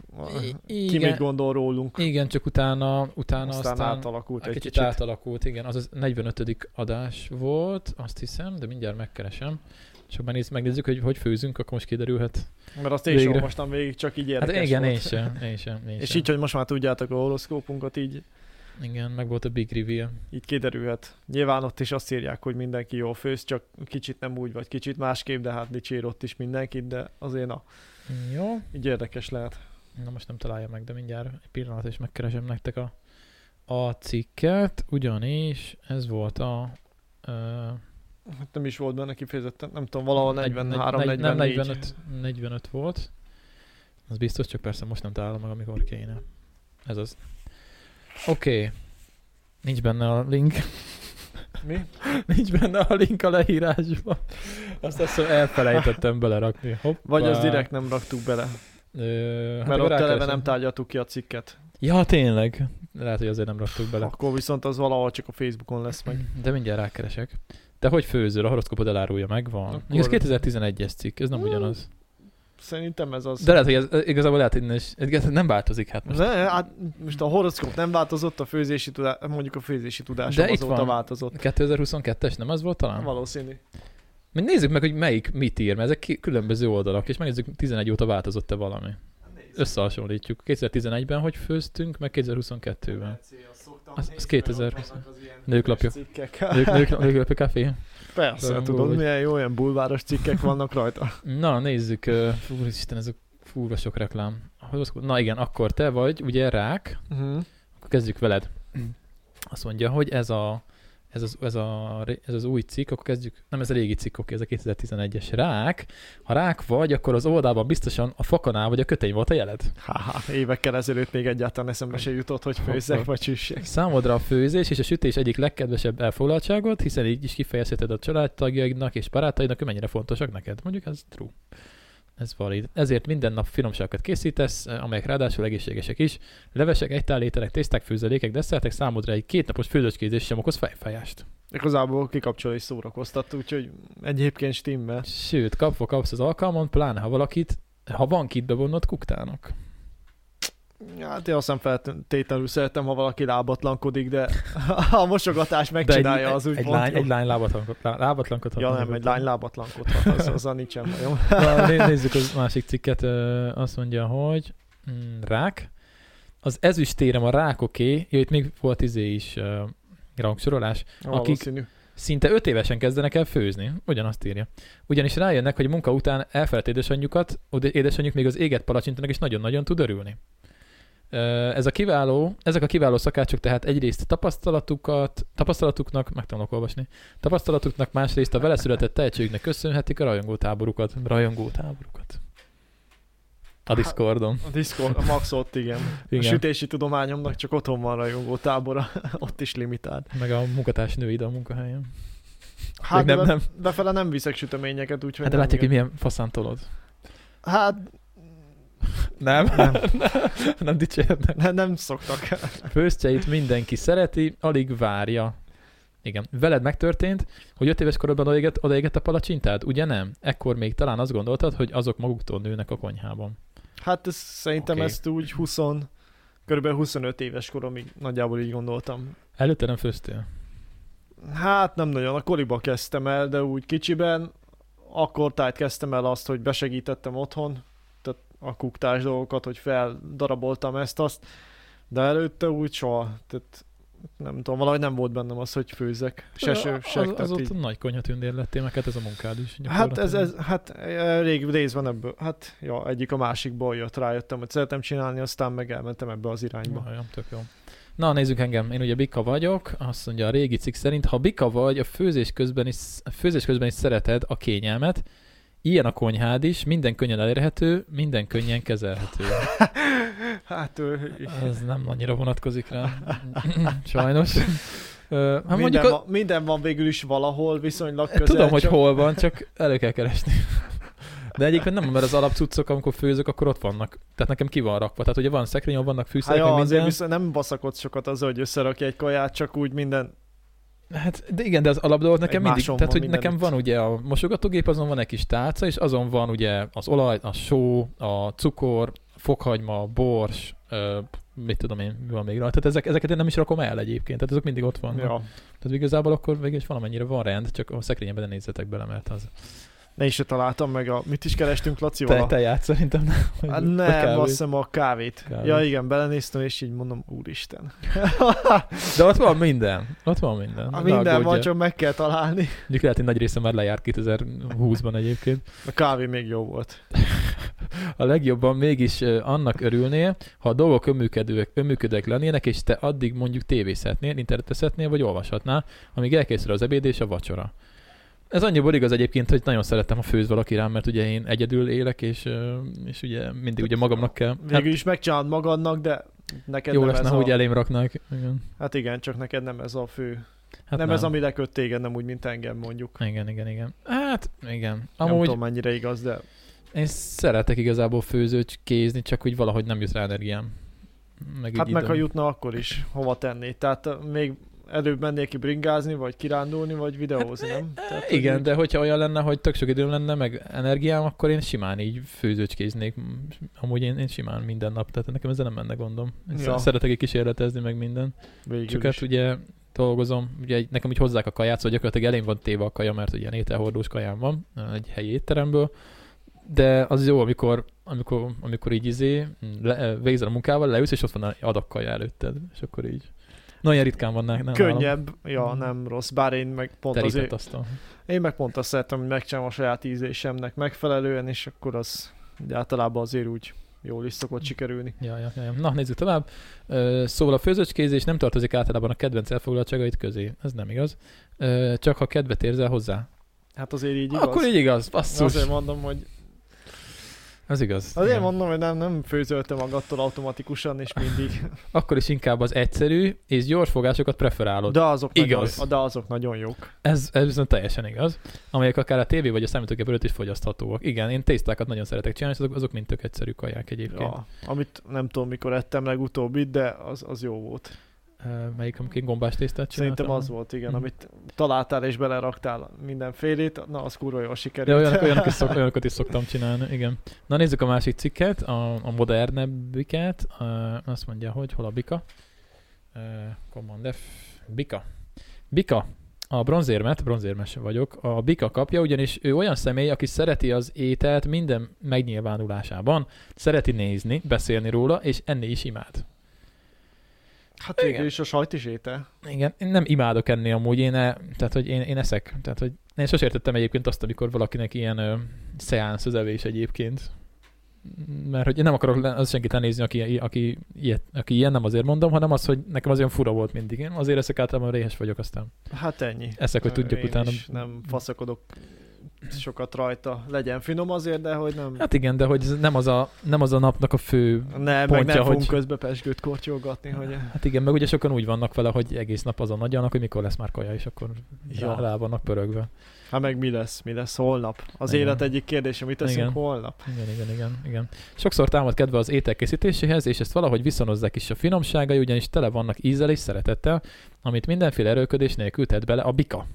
I- ki mit gondol rólunk. Igen, csak utána, utána Aztán, aztán, átalakult egy kicsit, kicsit. átalakult, igen. Az az 45. adás volt, azt hiszem, de mindjárt megkeresem. Csak megnéz, megnézzük, hogy hogy főzünk, akkor most kiderülhet. Mert azt én Végre. olvastam végig, csak így Hát érdekes igen, volt. én sem, én sem, én És sem. így, hogy most már tudjátok a horoszkópunkat, így, Igen, meg volt a big reveal. így kiderülhet. Nyilván ott is azt írják, hogy mindenki jól főz, csak kicsit nem úgy, vagy kicsit másképp, de hát dicsér ott is mindenkit, de azért na, Jó, így érdekes lehet. na most nem találja meg, de mindjárt egy pillanat, és megkeresem nektek a, a cikket, ugyanis ez volt a... Uh, Hát nem is volt benne kifejezetten, nem tudom, valahol 43, negy- 44. Nem, 45, 45 volt. Az biztos, csak persze most nem találom meg, amikor kéne. Ez az. Oké. Okay. Nincs benne a link. Mi? Nincs benne a link a leírásban. Azt azt hiszem elfelejtettem belerakni. Hoppá. Vagy az direkt nem raktuk bele. Ö, hát Mert ott eleve nem tárgyaltuk ki a cikket. Ja, tényleg. Lehet, hogy azért nem raktuk bele. Akkor viszont az valahol csak a Facebookon lesz meg. De mindjárt rákeresek. De hogy főzöl? A horoszkopod elárulja meg? Van. Akkor-. Ez 2011-es cikk, ez nem ugyanaz. Szerintem ez az. De lehet, hogy ez igazából lehet, hogy ez nem változik. Hát most. Ne, hát most a horoszkóp nem változott, a főzési tudás, mondjuk a főzési tudásom De azóta van. változott. 2022-es nem az volt talán? Valószínű. Még nézzük meg, hogy melyik mit ír, mert ezek különböző oldalak, és megnézzük 11 óta változott-e valami. Összehasonlítjuk. 2011-ben hogy főztünk, meg 2022-ben. Az- az 2020. Nőklapja. Nők, nők, nők, café. Persze, Rajongó tudod, vagy. milyen jó olyan bulváros cikkek vannak rajta. Na, nézzük. Fú, Isten, ez a fúrva sok reklám. Na igen, akkor te vagy, ugye rák, Uh-huh. akkor kezdjük veled. Azt mondja, hogy ez a ez az, ez, a, ez az új cikk, akkor kezdjük, nem ez a régi cikk, oké, ez a 2011-es rák. Ha rák vagy, akkor az oldalban biztosan a fakanál vagy a kötény volt a jeled. Haha, évekkel ezelőtt még egyáltalán eszembe se jutott, hogy főzzek vagy süssek. Számodra a főzés és a sütés egyik legkedvesebb elfoglaltságod, hiszen így is kifejezheted a családtagjaidnak és barátaidnak, hogy mennyire fontosak neked. Mondjuk ez true. Ez valid. Ezért minden nap finomságokat készítesz, amelyek ráadásul egészségesek is. Levesek, egytálételek, tészták, főzelékek, desszertek számodra egy kétnapos főzőskézés sem okoz fejfájást. Igazából kikapcsol és szórakoztat, úgyhogy egyébként stimmel. Sőt, kapva kapsz az alkalmon, pláne ha valakit, ha van kit bevonnod kuktának. Hát én azt nem feltétlenül szeretem, ha valaki lábatlankodik, de a mosogatás De egy, megcsinálja az úgy egy, lány, jó. egy lány lábatlankot. Ja nem, egy lány lábatlankodhat, az, azzal nincsen bajom. Nézzük az másik cikket. Azt mondja, hogy mm, rák. Az ezüstérem a rákoké, jó, itt még volt izé is uh, rangsorolás, Valószínű. szinte öt évesen kezdenek el főzni. Ugyanazt írja. Ugyanis rájönnek, hogy munka után elfelett édesanyjukat, édesanyjuk még az éget palacsintanak, és nagyon-nagyon tud örülni. Ez a kiváló, ezek a kiváló szakácsok tehát egyrészt tapasztalatukat, tapasztalatuknak, meg tudnak olvasni, tapasztalatuknak, másrészt a vele született tehetségüknek köszönhetik a rajongótáborukat. Rajongótáborukat. A Discordon. A Discord, a Max ott igen. Igen. A sütési tudományomnak csak otthon van rajongó tábora, ott is limitált. Meg a munkatárs nőid a munkahelyen. Hát nem- nem, befele nem viszek süteményeket, úgyhogy Hát de látják, hogy igen. milyen faszán tolod. Hát Nem? Nem. nem dicsérnek. ne, nem szoktak. Főztjeit mindenki szereti, alig várja. Igen. Veled megtörtént, hogy öt éves korodban odaégett, odaégett a palacsintád? Ugye nem? Ekkor még talán azt gondoltad, hogy azok maguktól nőnek a konyhában. Hát ez, szerintem okay. ezt úgy 20, körülbelül 25 éves koromig nagyjából így gondoltam. Előtte nem főztél? Hát nem nagyon, a koliba kezdtem el, de úgy kicsiben, akkor tájt kezdtem el azt, hogy besegítettem otthon, a kuktás dolgokat, hogy feldaraboltam ezt-azt, de előtte úgy soha, tehát nem tudom, valahogy nem volt bennem az, hogy főzzek, se ső, se, az, azóta így. nagy konyhatündér lettél, meg hát ez a munkád is. Hát ez, ez, hát eh, rég részben ebből, hát ja, egyik a másikból jött, rájöttem, hogy szeretem csinálni, aztán meg elmentem ebbe az irányba. Ja, ja, tök jó. Na, nézzük engem. Én ugye Bika vagyok, azt mondja a régi cikk szerint, ha Bika vagy, a főzés közben is, a főzés közben is szereted a kényelmet, ilyen a konyhád is, minden könnyen elérhető, minden könnyen kezelhető. Hát ő, Ez nem annyira vonatkozik rá. Sajnos. Hát minden, mondjuk, a, van, minden van végül is valahol, viszonylag közel, tudom, hogy csak- hol van, csak elő kell keresni. De egyébként nem, mert az alapcuccok, amikor főzök, akkor ott vannak. Tehát nekem ki van rakva. Tehát ugye van szekrény, vannak Hát fűszerek, meg azért minden. viszont nem baszakodsz sokat azzal, hogy összerakj egy kaját, csak úgy minden... Hát de igen, de az alapdolog nekem Egy mindig, tehát hogy nekem van ugye a mosogatógép, azon van egy kis tálca, és azon van ugye az olaj, a só, a cukor, fokhagyma, bors, ö, mit tudom én, mi van még rajta. Tehát ezek, ezeket én nem is rakom el egyébként, tehát azok mindig ott vannak. Ja. Tehát igazából akkor végül is valamennyire van rend, csak a szekrényben nézzetek bele, mert az... Ne is se találtam meg a... Mit is kerestünk Te, Lacival? te játsz szerintem. nem? Hát nem, azt hiszem a kávét. Kávét. Ja igen, belenéztem, és így mondom, úristen. De ott van minden. Ott van minden. Ne minden van, csak meg kell találni. Mondjuk lehet, hogy nagy része már lejárt 2020-ban egyébként. A kávé még jó volt. A legjobban mégis annak örülnél, ha a dolgok önműködőek, önműködőek lennének, és te addig mondjuk tévézhetnél, internetezhetnél, vagy olvashatnál, amíg elkészül az ebéd és a vacsora. Ez annyiból igaz egyébként, hogy nagyon szeretem, ha főz valaki rám, mert ugye én egyedül élek, és, és ugye mindig ugye magamnak kell. Hát, Végül is megcsinálod magadnak, de neked Jó nem lesz, ez ha a... elém raknak. Igen. Hát igen, csak neked nem ez a fő. Hát Hát nem, nem, ez, ami leköt téged, nem úgy, mint engem mondjuk. Igen, igen, igen. Hát, igen. Nem Amúgy tudom, mennyire igaz, de én szeretek igazából főzőcskézni, csak úgy valahogy nem jut rá energiám. Meg hát meg ha jutna, akkor is hova tenni. Tehát még előbb mennék ki bringázni, vagy kirándulni, vagy videózni, nem? Tehát, hogy Igen, úgy- de hogyha olyan lenne, hogy tök sok időm lenne, meg energiám, akkor én simán így főzőcskéznék. Amúgy én, én simán minden nap, tehát nekem ezzel nem menne gondom. Ja. Szeretek egy kísérletezni, meg minden. Végül Csak is. hát ugye dolgozom, ugye nekem úgy hozzák a kaját, szóval gyakorlatilag elém van téve a kaja, mert ugye ételhordós kajám van egy helyi étteremből, de az jó, amikor, amikor, amikor így izé, le, végzel a munkával, leülsz, és ott van egy adag kaja előtted, és akkor így. Nagyon ritkán van nem Könnyebb, ja, Mhm. nem rossz, bár én meg pont Terített azért, asztal. én meg pont azt szeretem, hogy megcsinálom a saját ízlésemnek megfelelően, és akkor az ugye általában azért úgy jól is szokott sikerülni. Ja, ja, ja. Na, nézzük tovább. Szóval a főzőcskézés nem tartozik általában a kedvenc elfoglaltságait közé. Ez nem igaz. Csak ha kedvet érzel hozzá. Hát azért így igaz. Akkor így igaz, basszus. Azért mondom, hogy Ez igaz. azért Igen. mondom, hogy nem, nem főzöltem magattól automatikusan, és mindig. Akkor is inkább az egyszerű és gyors fogásokat preferálod. De azok, Igaz. Nagyon, de azok nagyon jók. Ez, ez viszont teljesen igaz. Amelyek akár a tévé vagy a számítógép előtt is fogyaszthatóak. Igen, én tésztákat nagyon szeretek csinálni, azok, azok mind tök egyszerű kaják egyébként. Ja, amit nem tudom, mikor ettem legutóbbit, de az, az jó volt. Melyik, amikor gombás tésztát Szerintem csináltam? az volt, igen, Mhm. amit találtál és beleraktál mindenfélét, na az kurva jól De sikerült. olyanok, olyanok is szok, olyanokat is szoktam csinálni, igen. Na nézzük a másik cikket, a, a modernebbiket. Azt mondja, hogy hol a bika? Command F. Bika. Bika. A bronzérmet, bronzérmes vagyok, a Bika kapja, ugyanis ő olyan személy, aki szereti az ételt minden megnyilvánulásában, szereti nézni, beszélni róla, és enni is imád. Hát végül Igen. is a sajt is étel. Igen, én nem imádok enni amúgy, én, e, tehát, hogy én, én eszek. Tehát, hogy én sosem értettem egyébként azt, amikor valakinek ilyen ö, szeánsz az evés egyébként. Mert hogy én nem akarok az senkit lenézni, aki, aki, ilyet, aki ilyen, nem azért mondom, hanem az, hogy nekem az olyan fura volt mindig. Én azért eszek általában réhes vagyok, aztán Hát ennyi. eszek, hogy tudjak Én utána. nem faszakodok sokat rajta. Legyen finom azért, de hogy nem... Hát igen, de hogy nem az a, nem az a napnak a fő nem, meg pontja, nem fogunk hogy- közbe pesgőt kortyolgatni, hogy... Hát igen, meg ugye sokan úgy vannak vele, hogy egész nap azon nagyjanak, hogy mikor lesz már kaja, és akkor Ja. rá vannak pörögve. Hát meg mi lesz, mi lesz holnap? Az Igen. élet egyik kérdése, mit teszünk Igen. holnap? Igen, igen, igen, igen. Sokszor támad kedve az étel készítéséhez, és ezt valahogy viszonozzák is a finomságai, ugyanis tele vannak ízzel és szeretettel, amit mindenféle erőködés nélkül tett bele a bika.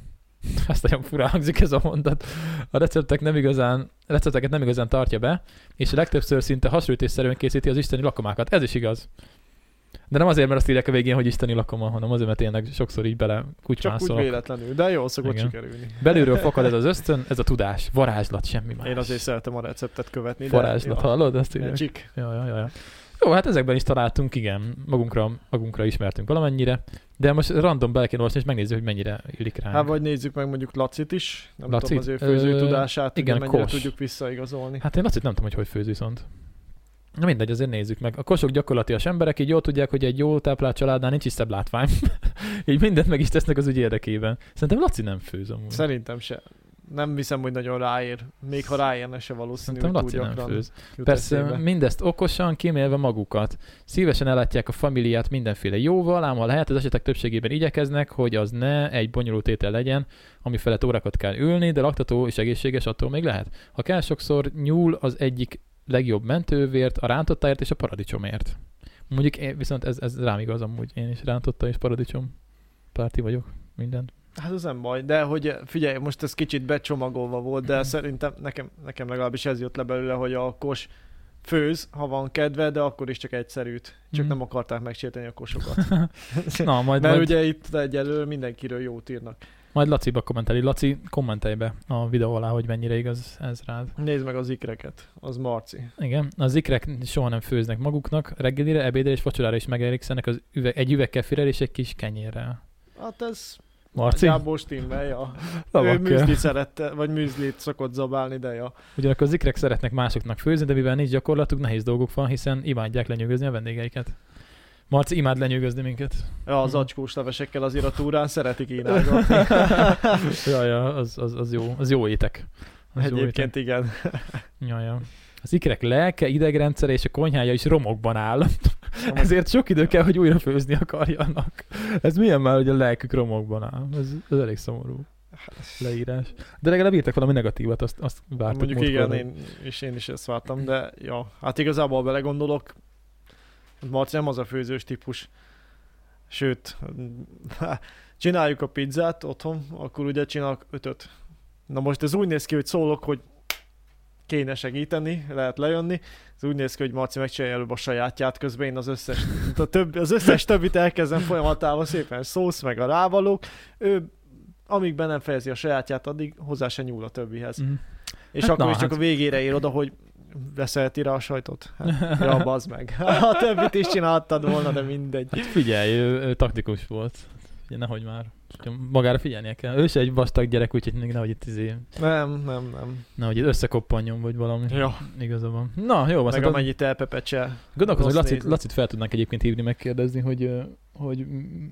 Ezt nagyon fura hangzik ez a mondat. A receptek nem igazán, recepteket nem igazán tartja be, és a legtöbbször szinte hasonlítésszerűen készíti az isteni lakomákat. Ez is igaz. De nem azért, mert azt írják a végén, hogy isteni lakoma, hanem azért, mert tényleg sokszor így bele Csak úgy kutymászolok. véletlenül, de jól szokott Igen. sikerülni. Belülről fakad ez az ösztön, ez a tudás, varázslat, semmi más. Én azért szeretem a receptet követni, de... Varázslat, hallod? Ezt írják. Magic. Ja, ja, ja. Jó, hát ezekben is találtunk, igen, magunkra, magunkra ismertünk valamennyire, de most random bele kéne olvasni, és megnézzük, hogy mennyire illik ránk. Hát vagy nézzük meg mondjuk Lacit is, nem Lacit? tudom az ő főző Ö, tudását, igen, mennyire kos. tudjuk visszaigazolni. Hát én azt nem tudom, hogy hogy főz viszont. Na mindegy, azért nézzük meg. A kosok gyakorlatilag emberek így jól tudják, hogy egy jó táplált családnál nincs is szebb látvány. így mindent meg is tesznek az ügy érdekében. Szerintem Laci nem főz amúgy. Szerintem se. Nem hiszem, hogy nagyon ráér. Még ha ráérne se valószínű, Szerintem hogy Laci nem főz. Persze eszébe. mindezt okosan, kímélve magukat. Szívesen ellátják a familiát mindenféle jóval, ám ha lehet, az esetek többségében igyekeznek, hogy az ne egy bonyolult étel legyen, ami felett órákat kell ülni, de laktató és egészséges attól még lehet. Ha kell, sokszor nyúl az egyik legjobb mentővért, a rántottáért és a paradicsomért. Mondjuk én, viszont ez, ez rám igaz amúgy, én is rántotta és paradicsom párti vagyok, minden. Hát az nem baj, de hogy figyelj, most ez kicsit becsomagolva volt, de szerintem nekem, nekem legalábbis ez jött le belőle, hogy a kos főz, ha van kedve, de akkor is csak egyszerűt. Csak Mhm. nem akarták megsérteni a kosokat. Na, majd, Mert majd, ugye itt egyelőre mindenkiről jót írnak. majd Laciba kommenteli. Laci, kommentelj be a videó alá, hogy mennyire igaz ez rád. Nézd meg az ikreket, az Marci. Igen, az ikrek soha nem főznek maguknak, reggelire, ebédre és vacsorára is megelégszenek az üveg, egy üveg kefirrel és egy kis kenyérrel. Hát ez Marci? Gábor stimmel, ja. Ő műzlit szerette, vagy műzlit szokott zabálni, de ja. Ugyanakkor az ikrek szeretnek másoknak főzni, de mivel nincs gyakorlatuk, nehéz dolguk van, hiszen imádják lenyűgözni a vendégeiket. Marci imád lenyűgözni minket. ja az Mhm. acskós levesekkel az a túrán szeretik kínálgatni. ja, ja, az, az, az, jó, az jó étek. Az jó Egyébként igen. étek. Ja, ja. Az ikrek lelke, idegrendszere és a konyhája is romokban áll. Ezért sok idő kell, hogy újra főzni akarjanak. Ez milyen már, hogy a lelkük romokban áll. Ez, ez elég szomorú leírás. De legalább írtak valami negatívat, azt, azt vártuk. Mondjuk igen, én, és én is ezt vártam, de ja, hát igazából belegondolok, Marci nem az a főzős típus, sőt, csináljuk a pizzát otthon, akkor ugye csinálok ötöt. Na most ez úgy néz ki, hogy szólok, hogy kéne segíteni, lehet lejönni. Ez úgy néz ki, hogy Marci megcsinálja előbb a sajátját, közben én az összes, a több, az összes többit elkezdem folyamatával szépen szósz, meg a rávalók. Ő amíg be nem fejezi a sajátját, addig hozzá se nyúl a többihez. Mm. És hát akkor na, is csak hát... a végére ér oda, hogy veszelti rá a sajtot? Hát, ja, bazd meg. A többit is csináltad volna, de mindegy. Hát figyelj, ő, ő taktikus volt. Ugye nehogy már. Magára figyelnie kell. Ő se egy vastag gyerek, úgyhogy még nehogy itt izé... Nem, nem, nem. Nehogy itt összekoppanjon, vagy valami. Ja. Igazabban. Na, jó. Meg amennyit elpepecse. Gondolkozom, hogy Lacit, Lacit fel tudnánk egyébként hívni, megkérdezni, hogy hogy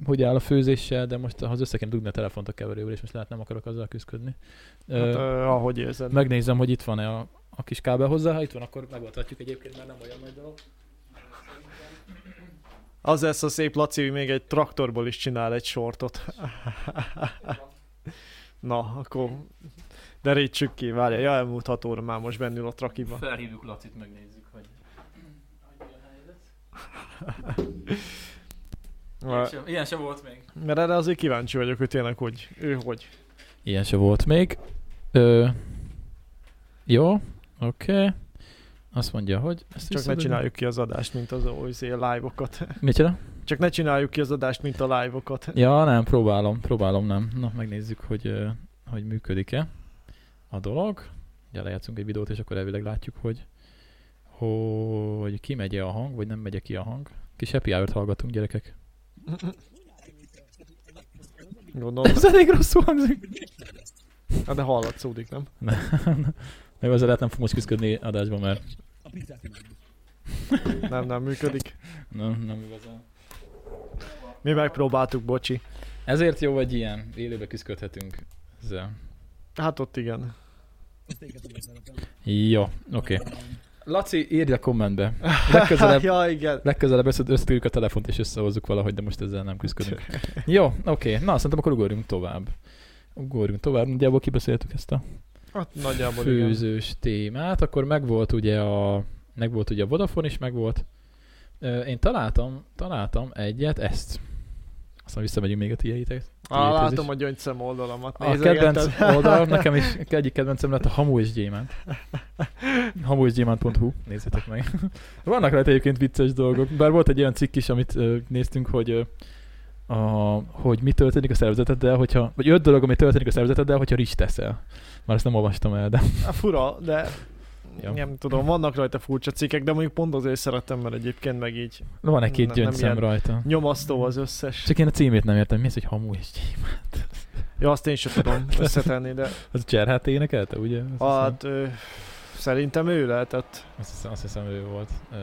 hogy áll a főzéssel, de most ha az össze kéne dugni a telefont a keverővel, és most lehet nem akarok azzal küzdködni. Hát, uh, ahogy érzed. Megnézem, hogy itt van-e a, a kis kábel hozzá, ha itt van, akkor megoldhatjuk egyébként, mert nem olyan nagy dolog. Az lesz a szép Laci, hogy még egy traktorból is csinál egy sortot. Na, akkor derítsük ki, várja, ja, elmúlt hat óra már most bennül a trakiba. Felhívjuk Lacit, megnézzük, hogy... Ilyen sem, ilyen sem volt még. Mert erre azért kíváncsi vagyok, hogy tényleg hogy, ő hogy. Ilyen sem volt még. Ö, jó, oké. Okay. Azt mondja, hogy... Ezt Csak ne csináljuk ki az adást, mint az OIC live-okat. Micsoda? Csak ne csináljuk ki az adást, mint a live-okat. Ja, nem, próbálom, próbálom, nem. Na, megnézzük, hogy, hogy működik-e a dolog. Ja, lejátszunk egy videót, és akkor elvileg látjuk, hogy hogy ki megy a hang, vagy nem megy ki a hang. Kis happy hour hallgatunk, gyerekek. Gondolom. Ez elég rosszul hangzik. Hát de hallatszódik, nem? Meg azért lehet nem fogunk küzdködni adásban, mert... nem, nem működik. Nem, nem igazán. Mi megpróbáltuk, bocsi. Ezért jó vagy ilyen, élőbe küzdködhetünk ezzel. Hát ott igen. Jó, oké. Okay. Laci, írj a kommentbe. Legközelebb, ja, igen. legközelebb összetűrjük a telefont és összehozzuk valahogy, de most ezzel nem küzdködünk. Jó, oké. Okay. Na, szerintem akkor ugorjunk tovább. Ugorjunk tovább. Nagyjából kibeszéltük ezt a hát, nagyjából főzős igen. témát. Akkor megvolt ugye a megvolt ugye a Vodafone is, megvolt. Én találtam, találtam egyet, ezt. Aztán visszamegyünk még a tiétek. Ah, látom is. a gyöngyszem oldalamat. A kedvenc oldal, nekem is egyik kedvencem lett a Hamu és Gyémánt. Hamu és Gyémánt.hu, nézzétek meg. Vannak rajta egyébként vicces dolgok, bár volt egy olyan cikk is, amit néztünk, hogy a, hogy mi történik a szervezeteddel, hogyha, vagy öt dolog, ami történik a szervezeteddel, hogyha rizs teszel. Már ezt nem olvastam el, de... A fura, de Ja. Nem tudom, vannak rajta furcsa cikkek, de mondjuk pont azért szeretem, mert egyébként meg így... Van egy-két gyöngyszem rajta. Nyomasztó az összes. Csak én a címét nem értem, mi az, hogy hamu és gyémánt? Ja, azt én sem tudom összetenni, de... Az Cserhát énekelte, ugye? Azt hát, ö, szerintem ő lehetett. Azt hiszem, azt hiszem ő volt. Ö,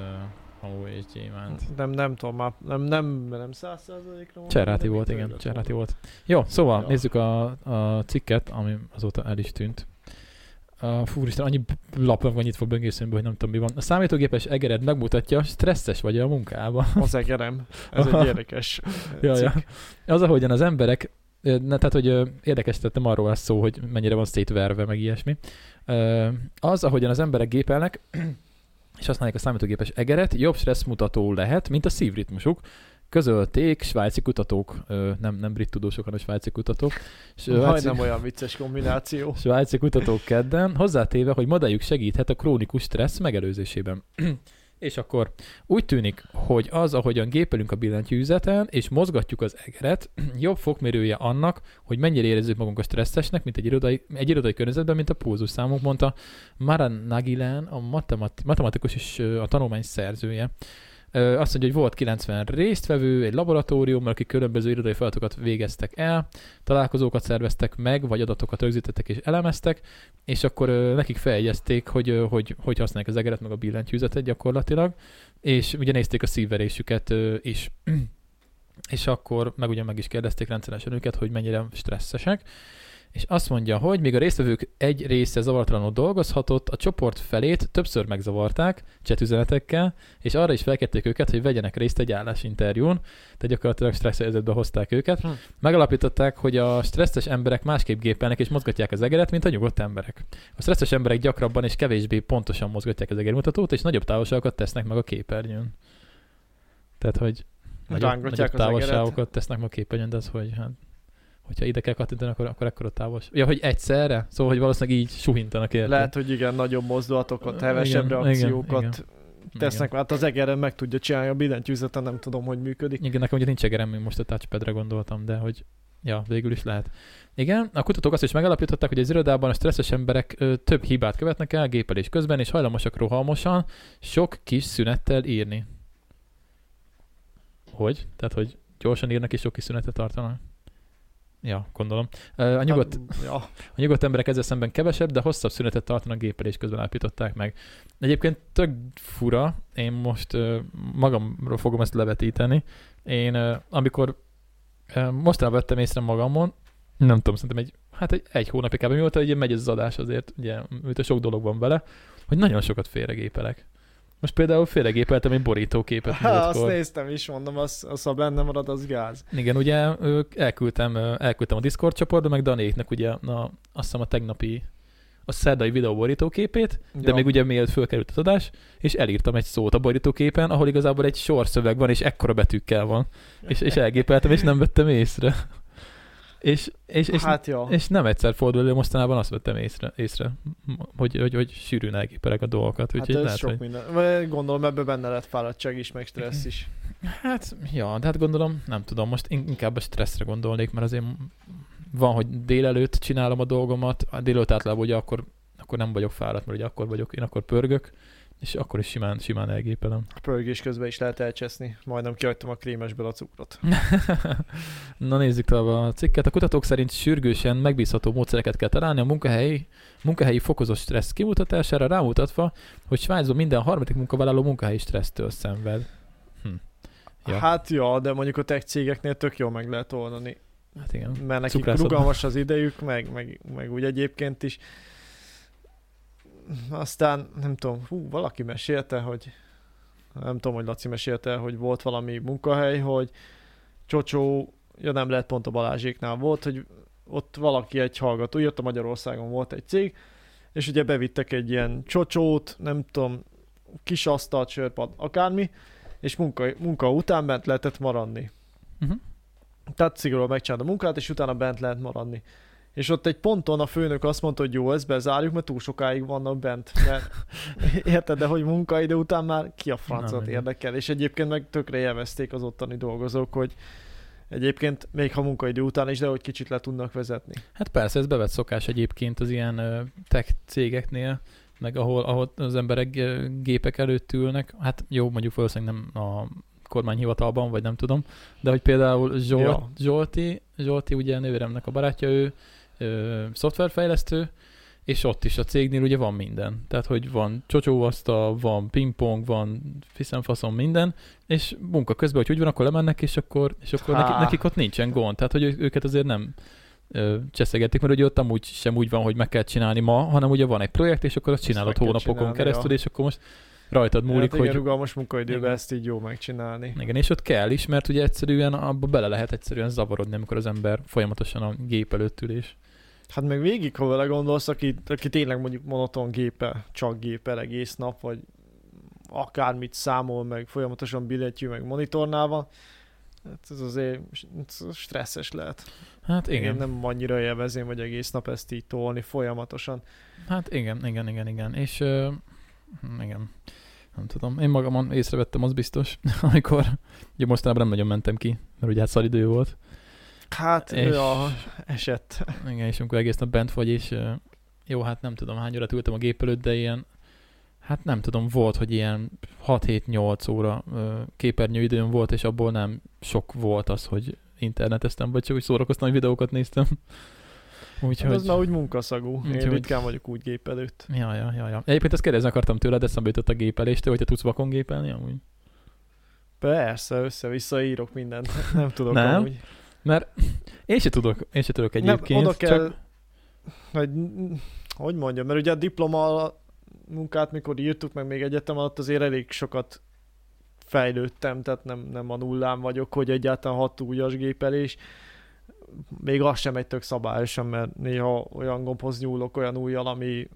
és gyémánt. Nem, nem tudom, már nem, nem, nem száz százalékra Cserháti volt, igen, Cserháti volt. Jó, szóval ja. nézzük a, a cikket, ami azóta el is tűnt. Uh, fú, Isten, annyi lapon van nyitva böngészőmben, hogy nem tudom mi van. A számítógépes egered megmutatja, stresszes vagy a munkában. Az egerem. Ez egy érdekes ja, ja. Az, ahogyan az emberek, ne, tehát, hogy érdekes tettem arról lesz szó, hogy mennyire van szétverve, meg ilyesmi. Az, ahogyan az emberek gépelnek, és használják a számítógépes egeret, jobb stresszmutató lehet, mint a szívritmusuk, közölték svájci kutatók, nem, nem brit tudósok, hanem svájci kutatók. Svájci, nem olyan vicces kombináció. Svájci kutatók kedden, hozzátéve, hogy modelljük segíthet a krónikus stressz megelőzésében. és akkor úgy tűnik, hogy az, ahogyan gépelünk a billentyűzeten, és mozgatjuk az egeret, jobb fokmérője annak, hogy mennyire érezzük magunk a stresszesnek, mint egy irodai, egy irodai környezetben, mint a pulzus számunk, mondta Maran Nagilan, a matemat, matematikus és a tanulmány szerzője. Azt mondja, hogy volt 90 résztvevő egy laboratórium, akik különböző irodai feladatokat végeztek el, találkozókat szerveztek meg, vagy adatokat rögzítettek és elemeztek, és akkor nekik feljegyezték, hogy, hogy hogy használják az egeret, meg a billentyűzetet gyakorlatilag, és ugye nézték a szívverésüket is. És akkor meg ugye meg is kérdezték rendszeresen őket, hogy mennyire stresszesek, és azt mondja, hogy még a résztvevők egy része zavartalanul dolgozhatott, a csoport felét többször megzavarták csetüzenetekkel, és arra is felkérték őket, hogy vegyenek részt egy állásinterjún, tehát gyakorlatilag stressz helyzetbe hozták őket. Hm. Megalapították, hogy a stresszes emberek másképp gépelnek és mozgatják az egeret, mint a nyugodt emberek. A stresszes emberek gyakrabban és kevésbé pontosan mozgatják az egermutatót, és nagyobb távolságokat tesznek meg a képernyőn. Tehát, hogy nagyobb, nagyobb távolságokat tesznek meg a képernyőn, de az, hogy hát hogyha ide kell kattintani, akkor, akkor ekkora távos. Ja, hogy egyszerre? Szóval, hogy valószínűleg így suhintanak érte. Lehet, hogy igen, nagyobb mozdulatokat, hevesebb igen, reakciókat igen, igen. tesznek. Igen. Hát az egerem meg tudja csinálni, a billentyűzeten nem tudom, hogy működik. Igen, nekem ugye nincs egerem, még most a touchpadre gondoltam, de hogy ja, végül is lehet. Igen, a kutatók azt is megalapították, hogy az irodában a stresszes emberek ö, több hibát követnek el gépelés közben, és hajlamosak rohalmosan sok kis szünettel írni. Hogy? Tehát, hogy gyorsan írnak és sok kis szünetet tartanak? Ja, gondolom. A nyugodt, hát, ja. a nyugodt emberek ezzel szemben kevesebb, de hosszabb szünetet tartanak gépelés közben állapították meg. Egyébként tök fura, én most magamról fogom ezt levetíteni. Én amikor mostanában vettem észre magamon, nem tudom, szerintem egy, hát egy, egy hónapig kb. mióta ugye megy ez az adás azért, ugye, a sok dolog van vele, hogy nagyon sokat félregépelek. Most például félregépeltem egy borítóképet. Ha, azt néztem is, mondom, az, az ha benne marad, az gáz. Igen, ugye elküldtem, elküldtem a Discord csoportba, meg Danéknek ugye a, azt hiszem a tegnapi a szerdai videó borítóképét, de ja. még ugye mielőtt fölkerült az adás, és elírtam egy szót a borítóképen, ahol igazából egy sorszöveg van, és ekkora betűkkel van. És, és elgépeltem, és nem vettem észre. És, és, és, hát jó. és nem egyszer fordul elő, mostanában azt vettem észre, észre hogy, hogy, hogy sűrűn elgépelek a dolgokat. Hát ez lehet, sok hogy... minden. Gondolom ebben benne lett fáradtság is, meg stressz is. Hát, ja, de hát gondolom, nem tudom, most inkább a stresszre gondolnék, mert azért van, hogy délelőtt csinálom a dolgomat, a délelőtt általában ugye akkor, akkor nem vagyok fáradt, mert ugye akkor vagyok, én akkor pörgök, és akkor is simán, simán elgépelem. A pörgés közben is lehet elcseszni. Majdnem kihagytam a krémesből a cukrot. Na nézzük tovább a cikket. A kutatók szerint sürgősen megbízható módszereket kell találni a munkahelyi, munkahelyi fokozott stressz kimutatására, rámutatva, hogy Svájcban minden harmadik munkavállaló munkahelyi stressztől szenved. Hm. Ja. Hát ja, de mondjuk a tech cégeknél tök jól meg lehet oldani. Hát igen. Mert nekik rugalmas az idejük, meg, meg, meg úgy egyébként is aztán nem tudom, hú, valaki mesélte, hogy nem tudom, hogy Laci mesélte, hogy volt valami munkahely, hogy Csocsó, ja nem lehet pont a Balázséknál volt, hogy ott valaki egy hallgató, jött a Magyarországon volt egy cég, és ugye bevittek egy ilyen csocsót, nem tudom, kis asztalt, sörpad, akármi, és munka, munka után bent lehetett maradni. Uh-huh. Tehát szigorúan megcsinálta a munkát, és utána bent lehet maradni. És ott egy ponton a főnök azt mondta, hogy jó, ezt bezárjuk, mert túl sokáig vannak bent. Mert, érted, de hogy munkaidő után már ki a francot érdekel. És egyébként meg tökre élvezték az ottani dolgozók, hogy egyébként még ha munkaidő után is, de hogy kicsit le tudnak vezetni. Hát persze, ez bevett szokás egyébként az ilyen tech cégeknél, meg ahol, ahol az emberek gépek előtt ülnek. Hát jó, mondjuk valószínűleg nem a kormányhivatalban, vagy nem tudom, de hogy például Zsolt, ja. Zsolti, Zsolti ugye nővéremnek a barátja, ő ö, szoftverfejlesztő, és ott is a cégnél ugye van minden. Tehát, hogy van csocsóvasztal, van pingpong, van fiszemfaszon minden, és munka közben, hogy úgy van, akkor lemennek, és akkor, és akkor nekik, nekik ott nincsen gond. Tehát, hogy őket azért nem ö, cseszegetik, mert ugye ott amúgy sem úgy van, hogy meg kell csinálni ma, hanem ugye van egy projekt, és akkor azt csinálod hónapokon csinálni, keresztül, ja. és akkor most rajtad múlik, hát, igen, hogy... rugalmas munkaidőben igen. ezt így jó megcsinálni. Igen, és ott kell is, mert ugye egyszerűen abba bele lehet egyszerűen zavarodni, amikor az ember folyamatosan a gép előtt ül, és Hát meg végig, ha vele gondolsz, aki, aki tényleg mondjuk monoton gépe, csak gépel egész nap, vagy akármit számol, meg folyamatosan billentyű, meg monitornál van, hát ez azért stresszes lehet. Hát igen. Én nem annyira élvezém, hogy egész nap ezt így tolni folyamatosan. Hát igen, igen, igen, igen. És uh, igen, nem tudom. Én magamon észrevettem, az biztos, amikor, ugye mostanában nem nagyon mentem ki, mert ugye hát szaridő volt, Hát, és, ja, esett. Igen, és amikor egész nap bent vagy, és jó, hát nem tudom hány órát ültem a gép előtt, de ilyen, hát nem tudom, volt, hogy ilyen 6-7-8 óra képernyőidőm volt, és abból nem sok volt az, hogy interneteztem, vagy csak hogy szórakoztam, hogy videókat néztem. Úgyhogy... Hát az már úgy munkaszagú. Én úgy, ritkán vagyok úgy gép előtt. Ja, ja, ja, ja. Egyébként ezt kérdezni akartam tőled, eszembe jutott a gépeléstől, hogy te tudsz vakon gépelni amúgy? Persze, össze-vissza írok mindent. Nem tudok nem? amúgy. Mert én se tudok, én se tudok egyébként. Nem, oda kell, csak... hogy, hogy mondjam, mert ugye a diploma munkát, mikor írtuk, meg még egyetem alatt azért elég sokat fejlődtem, tehát nem, nem a nullám vagyok, hogy egyáltalán hat ujjas gépelés. Még az sem egy tök szabályosan, mert néha olyan gombhoz nyúlok, olyan újjal, ami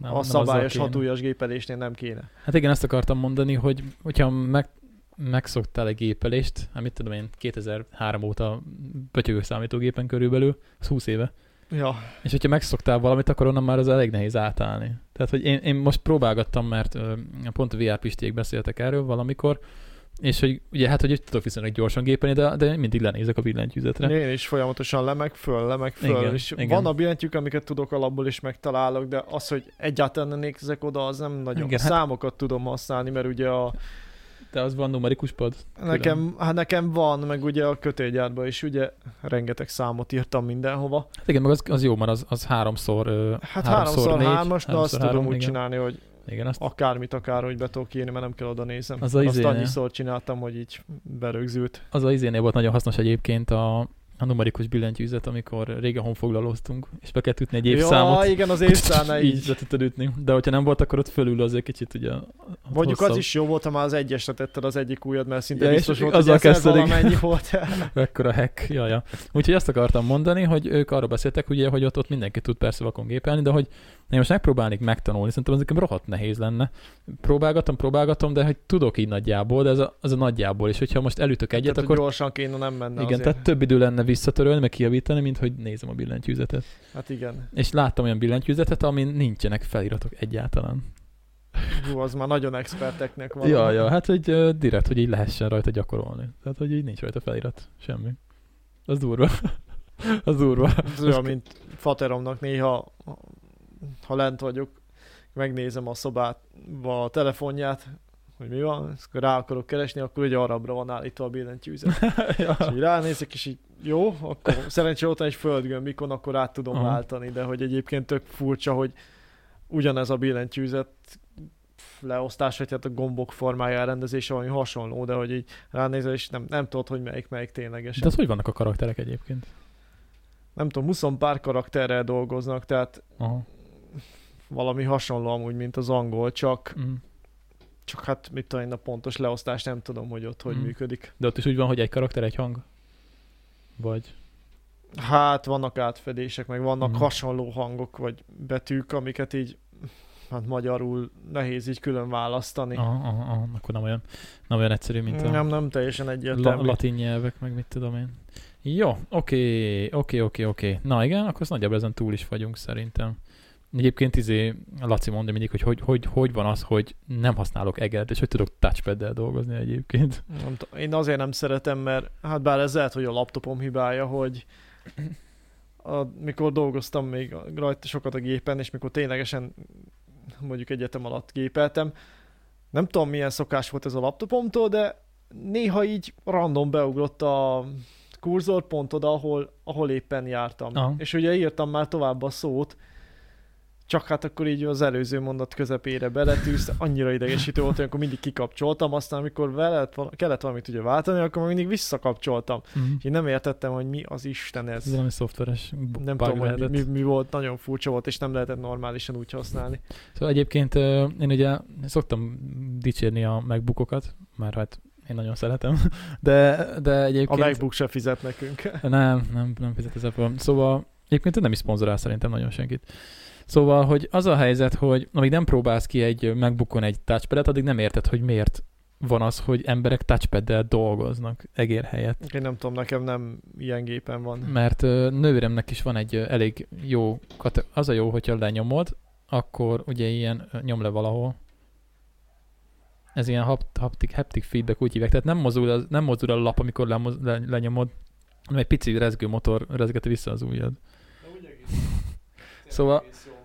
nem, a szabályos hat ujjas gépelésnél nem kéne. Hát igen, ezt akartam mondani, hogy hogyha meg, megszoktál egy gépelést, hát mit tudom én, 2003 óta pötyögő számítógépen körülbelül, az 20 éve, Ja. És hogyha megszoktál valamit, akkor onnan már az elég nehéz átállni. Tehát, hogy én, én most próbálgattam, mert pont a VR Pistiék beszéltek erről valamikor, és hogy ugye hát, hogy tudok viszonylag gyorsan gépelni, de, de mindig lenézek a billentyűzetre. Én is folyamatosan lemeg föl, lemeg föl, igen, és igen. van a billentyűk, amiket tudok alapból is megtalálok, de az, hogy egyáltalán ne nézek oda, az nem nagyon. Igen, hát... számokat tudom használni, mert ugye a te az van numerikus pad? Nekem, hát nekem van, meg ugye a kötélgyárban is ugye rengeteg számot írtam mindenhova. Hát igen, meg az, az jó, mert az, az háromszor Hát háromszor, háromszor négy, hármas, de azt három, tudom úgy igen. csinálni, hogy igen, azt... akármit akár, hogy be tudok írni, mert nem kell oda nézem. Az a azt annyiszor csináltam, hogy így berögzült. Az a izénél volt nagyon hasznos egyébként a, a numerikus billentyűzet, amikor régen honfoglalóztunk, és be kellett ütni egy évszámot. Ja, igen, az évszámnál így. így be tudtad ütni. De hogyha nem volt, akkor ott fölül azért kicsit ugye... Mondjuk hosszabb. az is jó volt, ha már az egyesre tetted az egyik ujjad, mert szinte ja, biztos volt, hogy kezdődik. valamennyi volt. Mekkora hack, ja, ja. Úgyhogy azt akartam mondani, hogy ők arra beszéltek, ugye, hogy ott, ott mindenki tud persze vakon gépelni, de hogy én most megpróbálnék megtanulni, szerintem az nekem rohadt nehéz lenne. Próbálgatom, próbálgatom, de hogy tudok így nagyjából, de ez a, az a nagyjából, és hogyha most elütök egyet, tehát, akkor... gyorsan kéne, nem menne Igen, azért. tehát több idő lenne visszatörölni, meg kijavítani, mint hogy nézem a billentyűzetet. Hát igen. És láttam olyan billentyűzetet, amin nincsenek feliratok egyáltalán. Hú, az már nagyon experteknek van. Ja, ja, hát hogy uh, direkt, hogy így lehessen rajta gyakorolni. Tehát, hogy így nincs rajta felirat, semmi. Az durva. az durva. Ez olyan, mint Fateromnak néha ha lent vagyok, megnézem a szobát, a telefonját, hogy mi van, és akkor rá akarok keresni, akkor ugye arabra van állítva a billentyűzet. ja. És így ránézek, és így jó, akkor szerencsé ott egy földgömb mikor akkor át tudom uh-huh. váltani, de hogy egyébként tök furcsa, hogy ugyanez a billentyűzet leosztás, vagy hát a gombok formája elrendezése valami hasonló, de hogy így ránézel, és nem, nem tudod, hogy melyik melyik ténylegesen. De az hogy vannak a karakterek egyébként? Nem tudom, 20 pár karakterrel dolgoznak, tehát uh-huh valami hasonló amúgy, mint az angol, csak mm. csak hát mit tudom én, a pontos leosztás nem tudom, hogy ott hogy mm. működik. De ott is úgy van, hogy egy karakter, egy hang? Vagy? Hát vannak átfedések, meg vannak mm. hasonló hangok, vagy betűk, amiket így hát magyarul nehéz így külön választani. Aha, aha, aha. akkor nem olyan, nem olyan egyszerű, mint a nem, nem teljesen egyértelmű. La- latin nyelvek, meg mit tudom én. Jó, oké, oké, oké, oké. Na igen, akkor nagyjából ezen túl is vagyunk szerintem. Egyébként izé, Laci mondja mindig, hogy hogy, hogy hogy van az, hogy nem használok egeret, és hogy tudok touchpad dolgozni egyébként. Nem t- én azért nem szeretem, mert hát bár ez lehet, hogy a laptopom hibája, hogy a, mikor dolgoztam még rajta sokat a gépen, és mikor ténylegesen mondjuk egyetem alatt gépeltem, nem tudom milyen szokás volt ez a laptopomtól, de néha így random beugrott a kurzorpontod, ahol, ahol éppen jártam. Aha. És ugye írtam már tovább a szót, csak hát akkor így az előző mondat közepére beletűzte, annyira idegesítő volt, hogy akkor mindig kikapcsoltam, aztán amikor veled, kellett valamit ugye váltani, akkor mindig visszakapcsoltam. Mm. Én nem értettem, hogy mi az Isten ez. Ez valami szoftveres Nem tudom, hogy mi, mi, volt, nagyon furcsa volt, és nem lehetett normálisan úgy használni. Szóval egyébként én ugye szoktam dicsérni a megbukokat, már hát én nagyon szeretem, de, de egyébként... A MacBook se fizet nekünk. Nem, nem, nem fizet ez a Szóval egyébként nem is szponzorál szerintem nagyon senkit. Szóval, hogy az a helyzet, hogy amíg nem próbálsz ki egy megbukon egy touchpadet, addig nem érted, hogy miért van az, hogy emberek touchpaddel dolgoznak egér helyett. Én nem tudom, nekem nem ilyen gépen van. Mert nővéremnek is van egy elég jó, az a jó, hogyha lenyomod, akkor ugye ilyen nyom le valahol. Ez ilyen hapt, haptic feedback úgy hívják, tehát nem mozdul, az, nem mozdul a lap, amikor le, le, lenyomod, hanem egy pici rezgő motor rezgeti vissza az ujjad. Szóval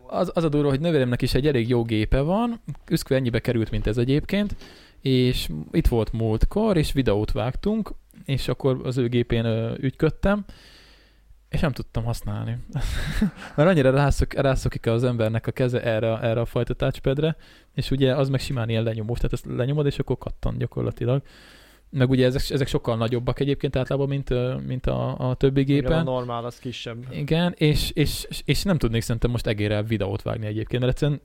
az, az a durva, hogy nővéremnek is egy elég jó gépe van, üszkve ennyibe került, mint ez egyébként, és itt volt múltkor, és videót vágtunk, és akkor az ő gépén ö, ügyködtem, és nem tudtam használni. Mert annyira rászok, rászokik az embernek a keze erre, erre a fajta touchpadre, és ugye az meg simán ilyen lenyomós, tehát ezt lenyomod, és akkor kattan gyakorlatilag. Meg ugye ezek, ezek sokkal nagyobbak egyébként általában, mint, mint a, a többi gépen. Igen, a normál az kisebb. Igen, és, és, és nem tudnék szerintem most egérrel videót vágni egyébként, mert egyszerűen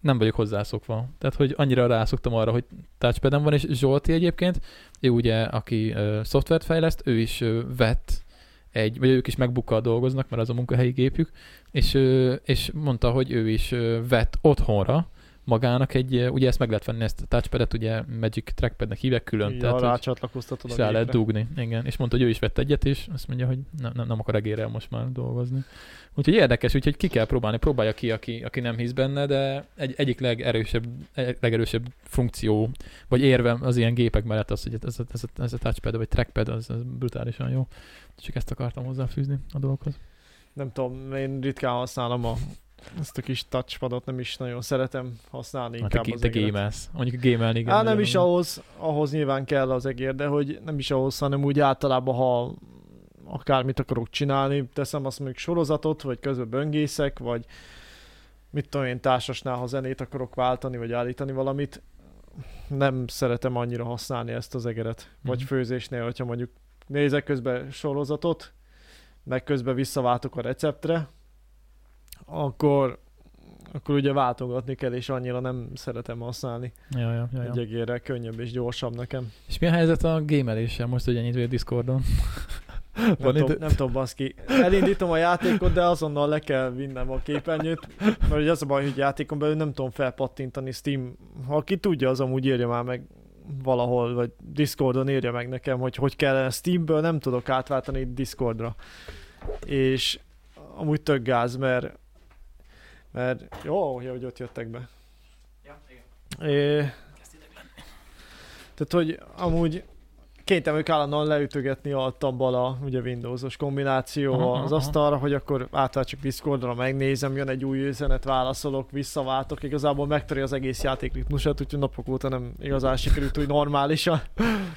nem vagyok hozzászokva. Tehát, hogy annyira rászoktam arra, hogy touchpadem van, és Zsolti egyébként, ő ugye, aki uh, szoftvert fejleszt, ő is uh, vett egy, vagy ők is megbukkal dolgoznak, mert az a munkahelyi gépük, és, uh, és mondta, hogy ő is uh, vett otthonra magának egy, ugye ezt meg lehet venni, ezt a touchpadet ugye Magic Trackpadnek hívek külön. Ja, tehát, rácsatlakoztatod a rá lehet dugni, igen. És mondta, hogy ő is vett egyet, és azt mondja, hogy nem, nem, nem akar egérrel most már dolgozni. Úgyhogy érdekes, úgyhogy ki kell próbálni, próbálja ki, aki, aki nem hisz benne, de egy, egyik legerősebb, legerősebb funkció, vagy érve az ilyen gépek mellett az, hogy ez a, ez a, ez a touchpad, vagy trackpad, az, az brutálisan jó. Csak ezt akartam hozzáfűzni a dologhoz. Nem tudom, én ritkán használom a ezt a kis touchpadot nem is nagyon szeretem használni. Hát inkább te, te gamelsz. Mondjuk gamelni, igen. Á, nem is ahhoz, ahhoz nyilván kell az egér, de hogy nem is ahhoz, hanem úgy általában, ha akármit akarok csinálni, teszem azt mondjuk sorozatot, vagy közben böngészek, vagy mit tudom én, társasnál, ha zenét akarok váltani, vagy állítani valamit, nem szeretem annyira használni ezt az egeret. Vagy mm-hmm. főzésnél, hogyha mondjuk nézek közben sorozatot, meg közben visszaváltok a receptre, akkor akkor ugye váltogatni kell, és annyira nem szeretem használni. Ja, ja, ja, ja. Egy egérre könnyebb és gyorsabb nekem. És mi a helyzet a gameléssel most, hogy ennyit a Discordon? nem, tudom, nem tudom, baszki. Elindítom a játékot, de azonnal le kell vinnem a képernyőt, mert az a baj, hogy játékon belül nem tudom felpattintani Steam. Ha aki tudja, az amúgy írja már meg valahol, vagy Discordon írja meg nekem, hogy hogy kell Steamből, nem tudok átváltani Discordra. És amúgy tök gáz, mert mert jó, jó, hogy ott jöttek be. Ja, igen. É, tehát, hogy amúgy kénytem ők állandóan leütögetni a bala, ugye Windowsos kombináció aha, az asztalra, hogy akkor átváltsuk Discordra, megnézem, jön egy új üzenet, válaszolok, visszaváltok, igazából megtöri az egész játék ritmusát, úgyhogy napok óta nem igazán sikerült úgy normálisan.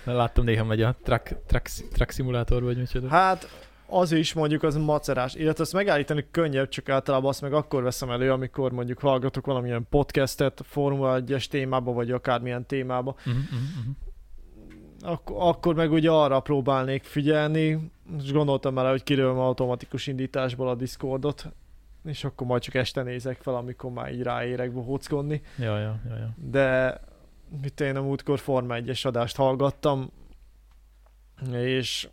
Láttam néha megy a track, track, track szimulátor, vagy micsoda. Hát az is mondjuk az macerás, illetve azt megállítani könnyebb, csak általában azt meg akkor veszem elő, amikor mondjuk hallgatok valamilyen podcastet, Formula 1-es témába, vagy akármilyen témába. Uh-huh, uh-huh. Ak- akkor meg ugye arra próbálnék figyelni, és gondoltam már, hogy kirőm automatikus indításból a Discordot, és akkor majd csak este nézek fel, amikor már így ráérek bohóckodni. Ja, ja, ja, ja. De mit én a múltkor Forma 1-es adást hallgattam, és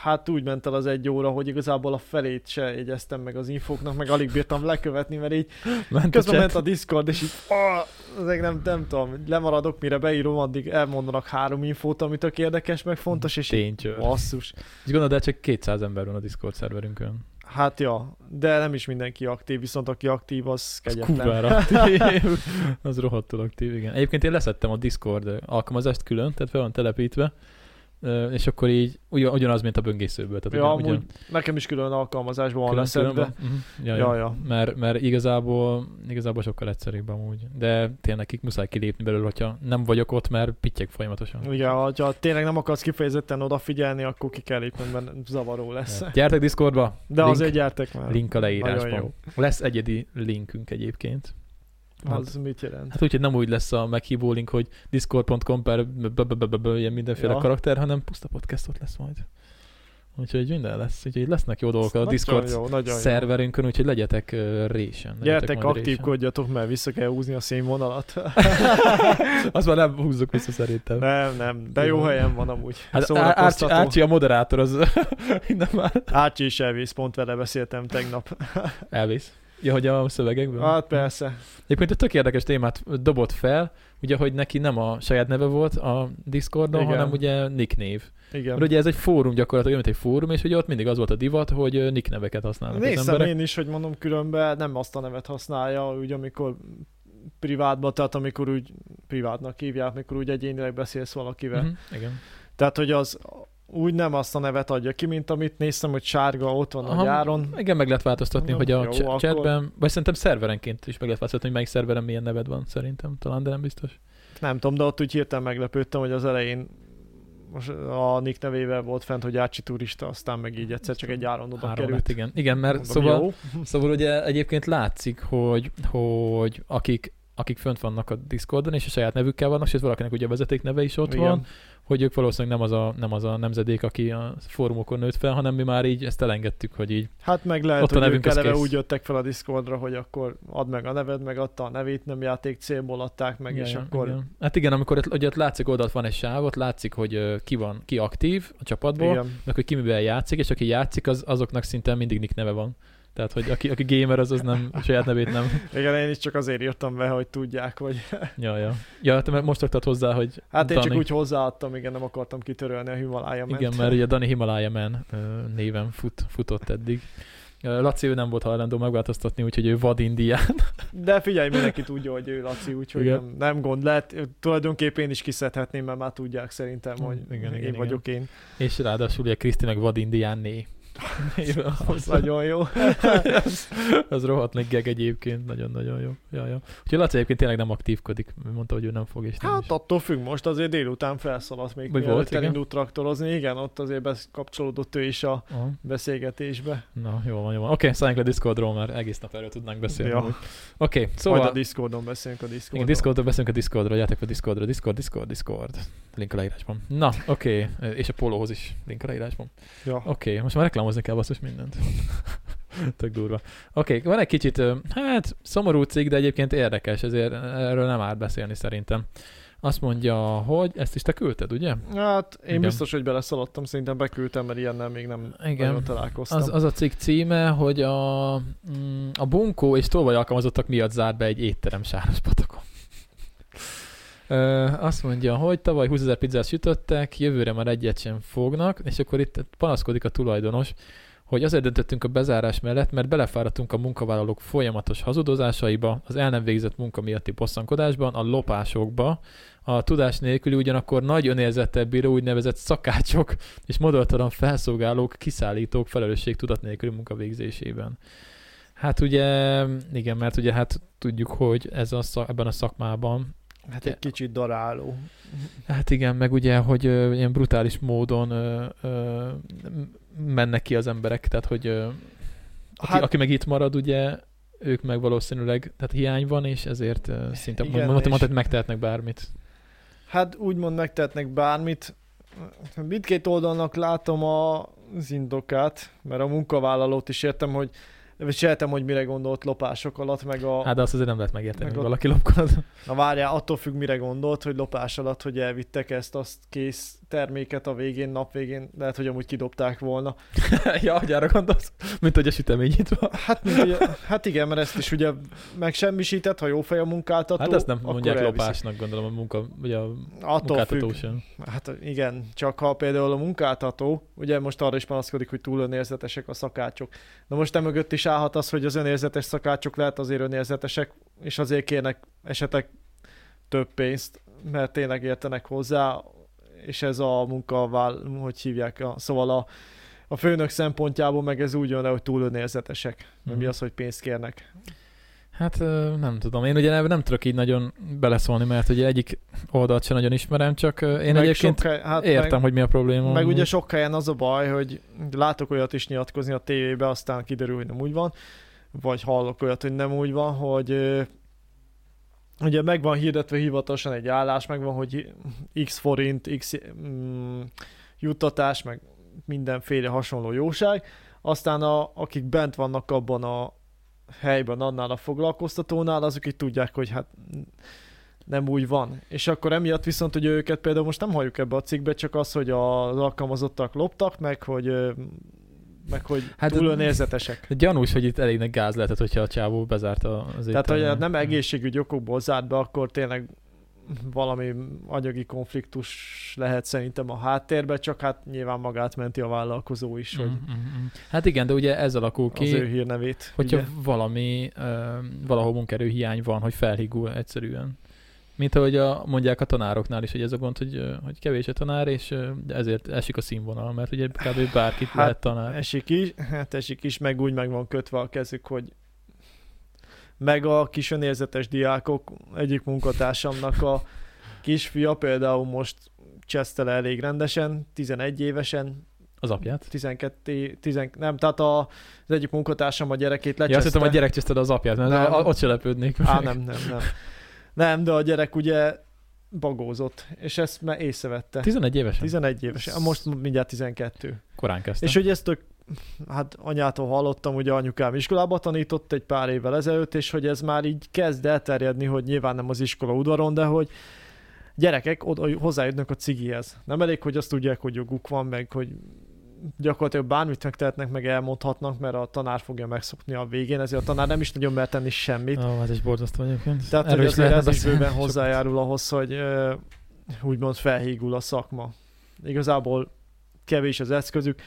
hát úgy ment el az egy óra, hogy igazából a felét se jegyeztem meg az infóknak, meg alig bírtam lekövetni, mert így ment közben a ment a Discord, és így ezek nem, nem tudom, lemaradok, mire beírom, addig elmondanak három infót, ami tök érdekes, meg fontos, és Ténycsör. basszus. És gondolod, de csak 200 ember van a Discord szerverünkön. Hát ja, de nem is mindenki aktív, viszont aki aktív, az kegyetlen. Az aktív. az rohadtul aktív, igen. Egyébként én leszettem a Discord alkalmazást külön, tehát fel van telepítve, és akkor így ugyan, ugyanaz, mint a böngészőből. Tehát ja, ugyan, ugyan, nekem is külön alkalmazásban van leszedve. Uh-huh. Ja, ja, ja. Mert, mert igazából, igazából sokkal egyszerűbb amúgy. De tényleg nekik muszáj kilépni belőle, hogyha nem vagyok ott, mert pittyek folyamatosan. Igen, ha tényleg nem akarsz kifejezetten odafigyelni, akkor ki kell lépni, mert zavaró lesz. Ja. Gyertek Discordba. De link, azért gyertek már. Link a leírásban. Lesz egyedi linkünk egyébként. Az mit jelent? Hát úgy, hogy nem úgy lesz a meghívó link, hogy discord.com per ilyen mindenféle karakter, hanem puszta podcastot lesz majd. Úgyhogy minden lesz, úgyhogy lesznek jó dolgok a Discord jó, szerverünkön, úgyhogy legyetek uh, résen. Gyertek, aktívkodjatok, mert vissza kell húzni a színvonalat. Azt már nem húzzuk vissza szerintem. Nem, nem, de jó helyen van amúgy. Hát Ácsi, Ácsi a moderátor, az innen már. Ácsi is elvész, pont vele beszéltem tegnap. elvész. Ja, hogy a szövegekben? Hát persze. Egyébként egy tök érdekes témát dobott fel, ugye, hogy neki nem a saját neve volt a Discordon, Igen. hanem ugye nick név. Igen. Mert ugye ez egy fórum gyakorlatilag, mint egy fórum, és ugye ott mindig az volt a divat, hogy nick neveket használnak Néztem az emberek. én is, hogy mondom, különben nem azt a nevet használja, úgy amikor privátban, tehát amikor úgy privátnak hívják, amikor úgy egyénileg beszélsz valakivel. Uh-huh. Igen. Tehát, hogy az úgy nem azt a nevet adja ki, mint amit néztem, hogy sárga ott van Aha, a gyáron. Igen, meg lehet változtatni, no, hogy a jó, ch- chatben, akkor... vagy szerintem szerverenként is meg lehet változtatni, hogy melyik szerveren milyen neved van, szerintem, talán, de nem biztos. Nem tudom, de ott úgy hirtelen meglepődtem, hogy az elején most a Nick nevével volt fent, hogy Ácsi turista, aztán meg így egyszer csak egy áron oda került. Lett, igen, igen mert Mondom, szóval, jó. szóval ugye egyébként látszik, hogy, hogy akik akik fönt vannak a Discordon, és a saját nevükkel vannak, és valakinek ugye a vezeték neve is ott Igen. van, hogy ők valószínűleg nem az, a, nem az a nemzedék, aki a fórumokon nőtt fel, hanem mi már így ezt elengedtük, hogy így Hát meg lehet, Ott a hogy ők nevünk, az eleve kész. úgy jöttek fel a Discordra, hogy akkor add meg a neved, meg adta a nevét, nem játék célból adták meg, és Ja, akkor Igen. Hát igen, amikor ott- ugye ott látszik oldalt van egy sávot, látszik, hogy ki van, ki aktív a csapatból, igen. meg hogy ki mivel játszik, és aki játszik, az, azoknak szinte mindig nick neve van. Tehát, hogy aki, aki gamer, az, az nem, a saját nevét nem. igen, én is csak azért írtam be, hogy tudják, hogy... Ja, ja. Ja, te meg most raktad hozzá, hogy Hát én Dani. csak úgy hozzáadtam, igen, nem akartam kitörölni a Himalája. Igen, mert ugye Dani Himalaya Man néven fut, futott eddig. Laci ő nem volt hajlandó megváltoztatni, úgyhogy ő vad indián. De figyelj, mindenki tudja, hogy ő Laci, úgyhogy Igen. nem, nem gond. Lehet, tulajdonképpen én is kiszedhetném, mert már tudják szerintem, hogy Igen, igen, én igen. vagyok én. És ráadásul ugye Kriszti meg vad indián né. Néven Az nagyon jó. az rohadt geg egyébként, nagyon-nagyon jó. Ja, ja. Úgyhogy Laci egyébként tényleg nem aktívkodik, mondta, hogy ő nem fog, és nem Hát is. attól függ, most azért délután felszaladt még, Vagy volt, igen? elindult traktorozni. Igen, ott azért bekapcsolódott ő is a Aha. beszélgetésbe. Na, jó van, jó van. Oké, okay, szálljunk le Discordról, mert egész nap erről tudnánk beszélni. Ja. Oké, okay, Szóval... szóval... Majd a Discordon beszélünk a Discordon. Igen, Discordról beszélünk a Discordról, gyertek a Discordra, Discord, Discord, Discord. Link a leírásban. Na, oké, okay. és a pólóhoz is link a leírásban. Ja. Oké, okay. most már reklámozni kell basszus mindent. Tök durva. Oké, okay. van egy kicsit, hát szomorú cikk, de egyébként érdekes, ezért erről nem árt beszélni szerintem. Azt mondja, hogy ezt is te küldted, ugye? Hát én Igen. biztos, hogy beleszaladtam, szerintem beküldtem, mert ilyennel még nem Igen. találkoztam. Az, az a cikk címe, hogy a, mm, a bunkó és tolvaj alkalmazottak miatt zárt be egy étterem Sárospatakon. Ö, azt mondja, hogy tavaly 20 ezer pizzát sütöttek, jövőre már egyet sem fognak, és akkor itt panaszkodik a tulajdonos, hogy azért döntöttünk a bezárás mellett, mert belefáradtunk a munkavállalók folyamatos hazudozásaiba, az el nem végzett munka miatti bosszankodásban, a lopásokba, a tudás nélküli ugyanakkor nagy önérzettel bíró úgynevezett szakácsok és modortalan felszolgálók, kiszállítók felelősség tudat nélküli munkavégzésében. Hát ugye, igen, mert ugye hát tudjuk, hogy ez a szak, ebben a szakmában, Hát egy kicsit daráló. hát igen, meg ugye, hogy ö, ilyen brutális módon ö, ö, mennek ki az emberek, tehát hogy ö, aki, Hát- aki meg itt marad, ugye ők meg valószínűleg, tehát hiány van, és ezért ö, szinte Igen, mondtam, és- hogy megtehetnek bármit. Hát úgymond megtehetnek bármit. Mindkét oldalnak látom a- az indokát, mert a munkavállalót is értem, hogy értem, hogy mire gondolt lopások alatt, meg a... Hát de azt azért nem lehet megérteni, Meg hogy ott- valaki lopkod. Na várjál, attól függ, mire gondolt, hogy lopás alatt, hogy elvittek ezt azt kész terméket a végén, nap végén, lehet, hogy amúgy kidobták volna. ja, hogy arra gondolsz? Mint hogy a sütemény nyitva. Hát, mint, ugye, hát igen, mert ezt is ugye megsemmisített, ha jó fej a munkáltató. Hát ezt nem mondják elviszik. lopásnak, gondolom a munka, vagy a Attól munkáltató függ. sem. Hát igen, csak ha például a munkáltató, ugye most arra is panaszkodik, hogy túl önérzetesek a szakácsok. Na most emögött is állhat az, hogy az önérzetes szakácsok lehet azért önérzetesek, és azért kérnek esetleg több pénzt, mert tényleg értenek hozzá, és ez a munkavál, hogy hívják, a, szóval a, a főnök szempontjából meg ez úgy jön le, hogy túl önérzetesek. Mert mi Mhm. az, hogy pénzt kérnek? Hát nem tudom, én ugye nem, nem tudok így nagyon beleszólni, mert ugye egyik oldalt sem nagyon ismerem, csak én Meg egyébként sok hely- hát értem, meg, hogy mi a probléma. Meg ugye amúgy. sok helyen az a baj, hogy látok olyat is nyilatkozni a tévébe, aztán kiderül, hogy nem úgy van, vagy hallok olyat, hogy nem úgy van, hogy ugye meg van hirdetve hivatalosan egy állás, meg van, hogy x forint, x mm, juttatás, meg mindenféle hasonló jóság, aztán a, akik bent vannak abban a helyben, annál a foglalkoztatónál, azok így tudják, hogy hát nem úgy van. És akkor emiatt viszont, hogy őket például most nem halljuk ebbe a cikkbe, csak az, hogy az alkalmazottak loptak, meg hogy, meg hogy Hát túl önérzetesek. Gyanús, hogy itt elég nagy gáz lehetett, hogyha a csávó bezárta az Tehát, hogy éttermet. nem egészségügyi okokból zárt be, akkor tényleg valami anyagi konfliktus lehet szerintem a háttérben, csak hát nyilván magát menti a vállalkozó is, hogy Mm, mm, mm. Hát igen, de ugye ez alakul az ő ki, hírnevét. hogyha ugye? valami, ö, valahol munkerő hiány van, hogy felhigul egyszerűen. Mint ahogy a, mondják a tanároknál is, hogy ez a gond, hogy, hogy kevés a tanár, és ezért esik a színvonal, mert ugye kb. bárkit Hát, lehet tanár. Esik is, hát esik is, meg úgy meg van kötve a kezük, hogy meg a kis önérzetes diákok, egyik munkatársamnak a kisfia például most csesztele elég rendesen, 11 évesen, Az apját. 12, 10, nem, tehát a, az egyik munkatársam a gyerekét Ja, azt lecseszte. hittem, a gyerek cseszted az apját, mert Nem. ott se lepődnék. Á, nem, nem, nem. Nem, de a gyerek ugye bagózott, és ezt már észrevette. 11 évesen? 11 évesen, most mindjárt 12. Korán kezdte. És hogy ezt tök, hát anyától hallottam, hogy anyukám iskolába tanított egy pár évvel ezelőtt, és hogy ez már így kezd elterjedni, hogy nyilván nem az iskola udvaron, de hogy gyerekek oda, hozzájutnak a cigihez. Nem elég, hogy azt tudják, hogy joguk van, meg hogy gyakorlatilag bármit megtehetnek, meg elmondhatnak, mert a tanár fogja megszokni a végén, ezért a tanár nem is nagyon mer tenni semmit. Ó, hát is borzasztó egyébként. Tehát, hogy azért ez is bőven hozzájárul ahhoz, hogy úgymond felhígul a szakma. Igazából kevés az eszközük.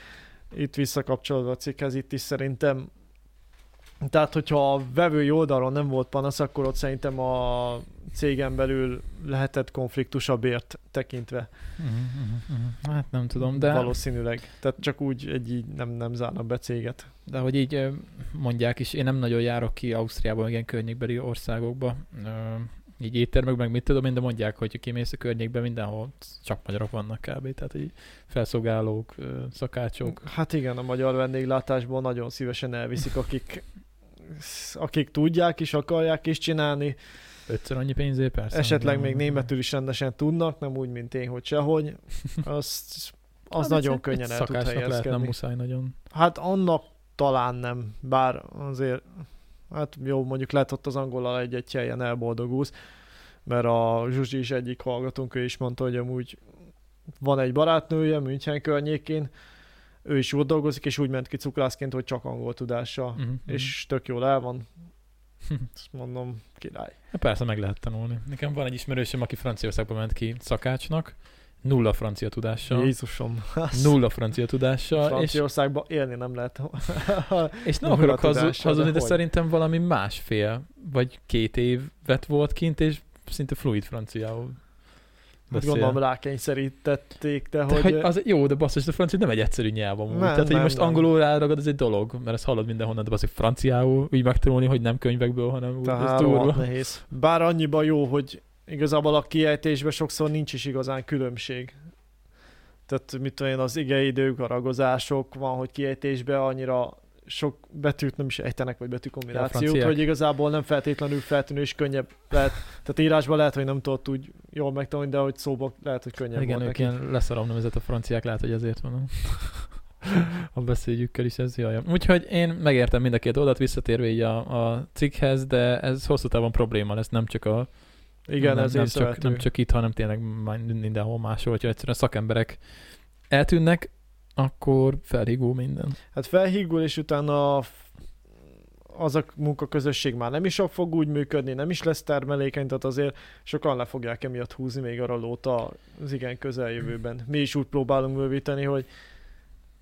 Itt visszakapcsolódva a cikkhez, itt is szerintem tehát, hogyha a vevői oldalon nem volt panasz, akkor ott szerintem a cégen belül lehetett konfliktusabb ért tekintve. Uh-huh, uh-huh. Hát nem tudom, de... Valószínűleg. Tehát csak úgy egy így nem, nem zárnak be céget. De hogy így mondják is, én nem nagyon járok ki Ausztriában, ilyen környékbeli országokba, így éttermekben, meg mit tudom én, de mondják, hogy kimész a környékben, mindenhol csak magyarok vannak kb. Tehát így felszolgálók, szakácsok. Hát igen, a magyar vendéglátásból nagyon szívesen elviszik, akik akik tudják is, akarják is csinálni. Ötször annyi pénzért persze. Esetleg még németül is rendesen tudnak, nem úgy, mint én, hogy sehogy. Azt, az hát nagyon egy, könnyen egy el tud helyezkedni. lehet, nem muszáj nagyon. Hát annak talán nem, bár azért, hát jó, mondjuk lehet ott az angolal egy-egy helyen elboldogulsz, mert a Zsuzsi is egyik hallgatónk, ő is mondta, hogy amúgy van egy barátnője München környékén, ő is ott dolgozik, és úgy ment ki cukrászként, hogy csak angol tudása, uh-huh, és tök jól el van. Ezt mondom, király. Hát persze meg lehet tanulni. Nekem van egy ismerősöm, aki Franciaországba ment ki szakácsnak, nulla francia tudással. Jézusom. Nulla francia tudással. Franciaországban és... élni nem lehet. és nem akarok hazudni, de, de szerintem valami másfél, vagy két évet volt kint, és szinte fluid franciául beszél. Gondolom rákényszerítették, de, de hogy... hogy... az, jó, de basszus, a francia nem egy egyszerű nyelv amúgy. Nem, Tehát, hogy nem, most nem. angolul ráragad, ez egy dolog, mert ezt hallod mindenhonnan, de basszus, franciául úgy megtanulni, hogy nem könyvekből, hanem úgy, ez durva. nehéz. Bár annyiban jó, hogy igazából a kiejtésben sokszor nincs is igazán különbség. Tehát mit tudom én, az igeidők, a ragozások van, hogy kiejtésben annyira sok betűt nem is ejtenek, vagy betűkombinációt, hogy igazából nem feltétlenül feltűnő és könnyebb lehet. Tehát írásban lehet, hogy nem tudod úgy jól megtanulni, de hogy szóba lehet, hogy könnyebb Igen, ők ilyen leszarom nevezett a franciák, lehet, hogy ezért van a beszédjükkel is ez jaj. Úgyhogy én megértem mind a két oldalt visszatérve így a, a cikkhez, de ez hosszú távon probléma lesz, nem csak a igen, nem, ez nem, csak, nem csak itt, hanem tényleg mindenhol máshol, hogyha egyszerűen szakemberek eltűnnek, akkor felhígul minden. Hát felhígul, és utána az a munkaközösség már nem is fog úgy működni, nem is lesz termelékeny, tehát azért sokan le fogják emiatt húzni még a lót az igen közeljövőben. Mi is úgy próbálunk bővíteni, hogy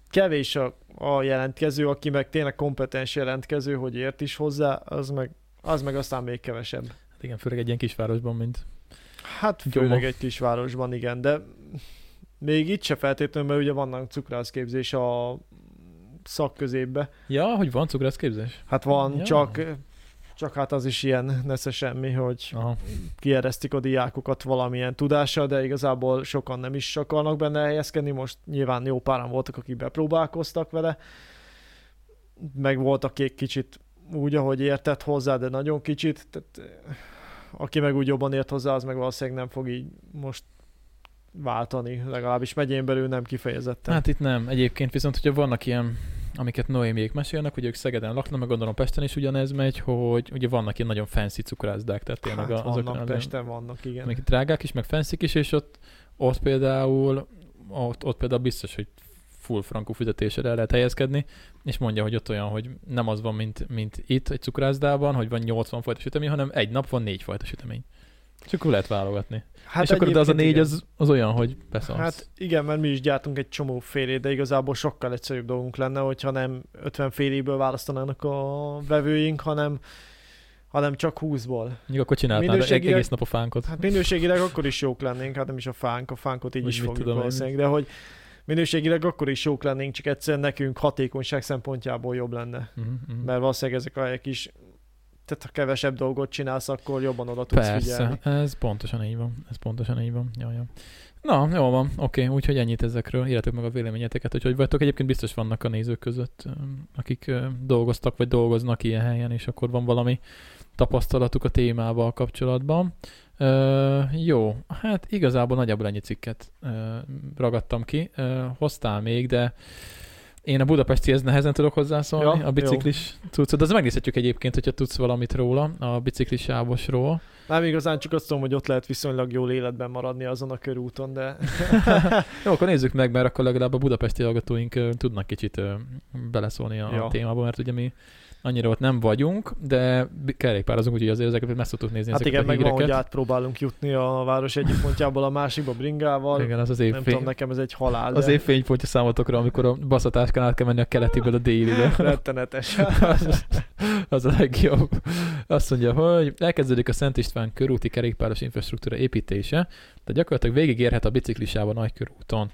kevés a, a jelentkező, aki meg tényleg kompetens jelentkező, hogy ért is hozzá, az meg, az meg aztán még kevesebb. Hát igen, főleg egy ilyen kisvárosban, mint Hát főleg Gyoma. egy kisvárosban, igen, de még itt se feltétlenül, mert ugye vannak cukrászképzés a szakközépbe. Ja, hogy van cukrászképzés? Hát van, ja. csak csak hát az is ilyen nesze semmi, hogy Aha. kieresztik a diákokat valamilyen tudással, de igazából sokan nem is akarnak benne helyezkedni. Most nyilván jó páran voltak, akik bepróbálkoztak vele, meg voltak akik kicsit úgy, ahogy értett hozzá, de nagyon kicsit. Tehát, aki meg úgy jobban ért hozzá, az meg valószínűleg nem fog így most váltani, legalábbis megyén belül nem kifejezetten. Hát itt nem. Egyébként viszont, hogyha vannak ilyen amiket Noémiék mesélnek, hogy ők Szegeden laknak, meg gondolom Pesten is ugyanez megy, hogy ugye vannak ilyen nagyon fancy cukrászdák, tehát tényleg hát azok vannak, Pesten vannak, igen. Amik drágák is, meg fancy is, és ott, ott például ott, ott például biztos, hogy full frankú fizetésre el lehet helyezkedni, és mondja, hogy ott olyan, hogy nem az van, mint, mint itt egy cukrászdában, hogy van 80 fajta sütemény, hanem egy nap van négy fajta sütemény. Akkor lehet válogatni. Hát és akkor de az a négy az, az olyan, hogy beszalsz. Hát igen, mert mi is gyártunk egy csomó félét, de igazából sokkal egyszerűbb dolgunk lenne, hogyha nem 50 féléből választanának a vevőink, hanem hanem csak 20-ból. Még akkor csináltál egész nap a fánkot. Hát minőségileg akkor is jók lennénk, hát nem is a fánk, a fánkot így Úgy is fogjuk valószínűleg, de hogy minőségileg akkor is jók lennénk, csak egyszerűen nekünk hatékonyság szempontjából jobb lenne. Uh-huh. Mert valószínűleg ezek a helyek is tehát ha kevesebb dolgot csinálsz, akkor jobban oda tudsz Persze, figyelni. ez pontosan így van. Ez pontosan így van. Jaj, jaj. Na, jó van, oké, okay, úgyhogy ennyit ezekről. Írjátok meg a véleményeteket, hogy hogy vagytok. Egyébként biztos vannak a nézők között, akik dolgoztak vagy dolgoznak ilyen helyen, és akkor van valami tapasztalatuk a témával kapcsolatban. Ö, jó, hát igazából nagyjából ennyi cikket ö, ragadtam ki. Ö, hoztál még, de én a budapestihez nehezen tudok hozzászólni, Ja, a biciklis cuccot, de az megnézhetjük egyébként, hogyha tudsz valamit róla, a biciklis sávosról. Nem igazán csak azt tudom, hogy ott lehet viszonylag jól életben maradni azon a körúton, de Jó, akkor nézzük meg, mert akkor legalább a budapesti hallgatóink tudnak kicsit beleszólni a, Ja. témába, mert ugye mi annyira ott nem vagyunk, de kerékpározunk, úgyhogy azért ezeket meg szoktuk nézni hát igen, a meg van, hogy átpróbálunk jutni a város egyik pontjából a másikba bringával. Igen, az az Nem évfény. tudom, nekem ez egy halál, de Az év fénypontja számotokra, amikor a baszatáskán át kell menni a keletiből a délibe. rettenetes. az, az a legjobb. Azt mondja, hogy elkezdődik a Szent István körúti kerékpáros infrastruktúra építése, de gyakorlatilag végigérhet a biciklisáv a nagykörúton.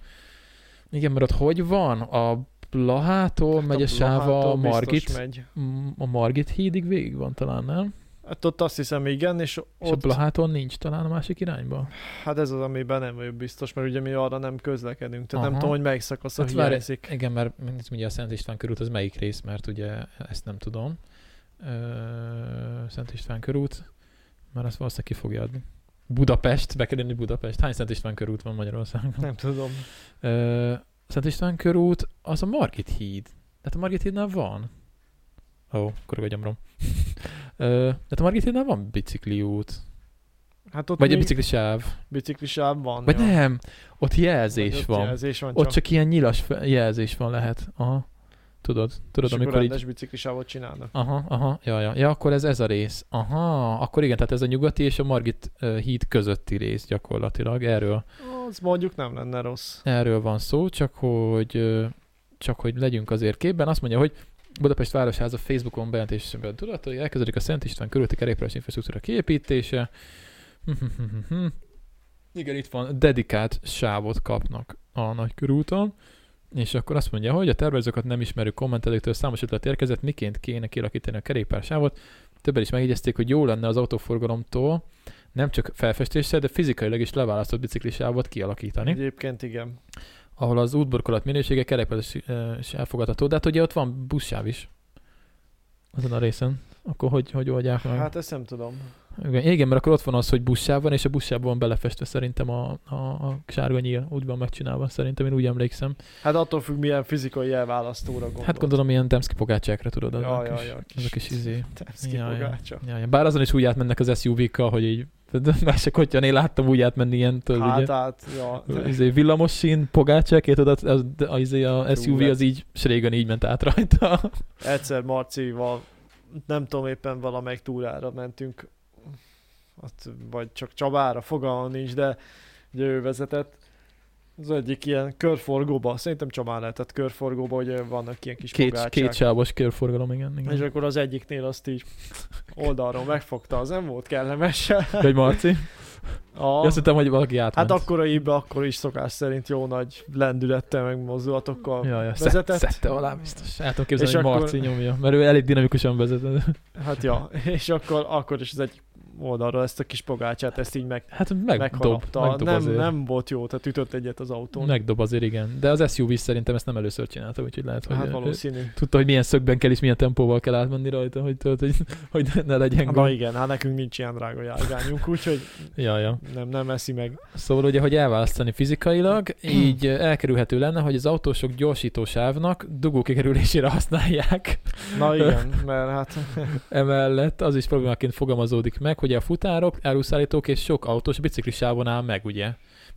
Igen, mert ott hogy van? A Blahától megy a a Blahától biztos Margit, Megy. a Margit hídig végig van talán, nem? Hát ott azt hiszem igen, és És a ott, Blahától nincs talán a másik irányba? hát ez az, amiben nem vagyok biztos, mert ugye mi arra nem közlekedünk, tehát nem Aha. tudom, hogy melyik szakaszon Hát várj, hiányzik. Igen, mert ugye a Szent István körút az melyik rész, mert ugye ezt nem tudom. Szent István körút, mert azt valószínűleg ki fogja adni. Budapest, be kell Budapest. Hány Szent István körút van Magyarországon? Nem tudom. Ö, Szent István körút, az a Margit híd. Tehát a Margit hídnál van. Ó, oh, akkor vagy gyomrom. Tehát a Margit hídnál van bicikliút. Hát ott Vagy a biciklisáv. biciklisáv van. Vagy ja. nem, ott Vagy jelzés ott van. Jelzés van Ott csak ilyen nyilas jelzés van lehet. Aha. Tudod, tudod, és amikor akkor így... biciklisávot csinálnak. Aha, aha, ja, ja. ja, akkor ez ez a rész. Aha, akkor igen, tehát ez a nyugati és a Margit híd közötti rész gyakorlatilag. Erről, Az mondjuk nem lenne rossz. erről van szó, csak hogy, csak hogy legyünk azért képben. Azt mondja, hogy Budapest Városháza Facebookon bejelentésben tudod, hogy elkezdődik a Szent István körülti kerékpáros infrastruktúra kiépítése. Igen, itt van, dedikált sávot kapnak a nagykörúton, és akkor azt mondja, hogy a tervezőket nem ismerő kommentelőktől számos ötlet érkezett, miként kéne kialakítani a kerékpársávot. Többen is megjegyezték, hogy jó lenne az autóforgalomtól nem csak felfestéssel, de fizikailag is leválasztott biciklisávot kialakítani, Egyébként igen. ahol az útburkolat minősége kerékpáros is elfogadható, de hát ugye ott van buszsáv is azon a részen. Akkor hogy, hogy oldják meg? Hát ezt nem tudom. Igen, igen, mert akkor ott van az, hogy buszsáv van, és a buszsávban van belefestve szerintem a, a, a sárga nyíl, úgy van megcsinálva, szerintem én úgy emlékszem. Hát attól függ, milyen fizikai jelválasztóra gondol. Hát gondolom ilyen Demszki pogácsákra tudod, azok Ja, ja, ja, azok is izé. Temszki Ja, pogácsa. Ja, ja. Bár azon is úgy átmennek az SUV-kkal, hogy így másik kotyan, én láttam úgy átmenni ilyen, tudod, Hát, ugye, hát, ja. izé, villamos sín, pogácsák, tudod, az, az, az, izé, a SUV Jó, az így, és régen így ment át rajta. Egyszer Marcival, nem tudom éppen valamelyik túrára mentünk, ott, vagy csak Csabára, fogalmam nincs, de ugye ő vezetett. Az egyik ilyen körforgóba, szerintem Csabán lehetett körforgóba, hogy vannak ilyen kis Két, pogácsák. két sávos körforgalom, igen. igen. És akkor az egyiknél azt így oldalról megfogta, az nem volt kellemes. Vagy Marci? A, Azt hittem, hogy valaki átment. hát akkora íbe, akkor is szokás szerint jó nagy lendülettel, meg mozdulatokkal Ja, ja, vezetett. Szed, szedte alá biztos. El tudom képzelni, És hogy akkor- Marci nyomja, mert ő elég dinamikusan vezet. Hát ja, és akkor, akkor is az egy oldalról ezt a kis pogácsát, ezt így meg, Hát megdob, megharapta. megdob nem, azért. nem volt jó, tehát ütött egyet az autón. Megdob azért, igen. De az SUV szerintem ezt nem először csinálta, úgyhogy lehet, hogy hát valószínű. tudta, hogy milyen szögben kell és milyen tempóval kell átmenni rajta, hogy, tudod, hogy, hogy ne legyen Na gond. igen, hát nekünk nincs ilyen drága járgányunk, úgyhogy Ja, ja. nem, nem eszi meg. Szóval ugye, hogy elválasztani fizikailag, így elkerülhető lenne, hogy az autósok gyorsítósávnak dugókikerülésére használják. Na igen, mert hát Emellett az is problémaként fogalmazódik meg, hogy a futárok, áruszállítók és sok autós biciklisávon áll meg, ugye?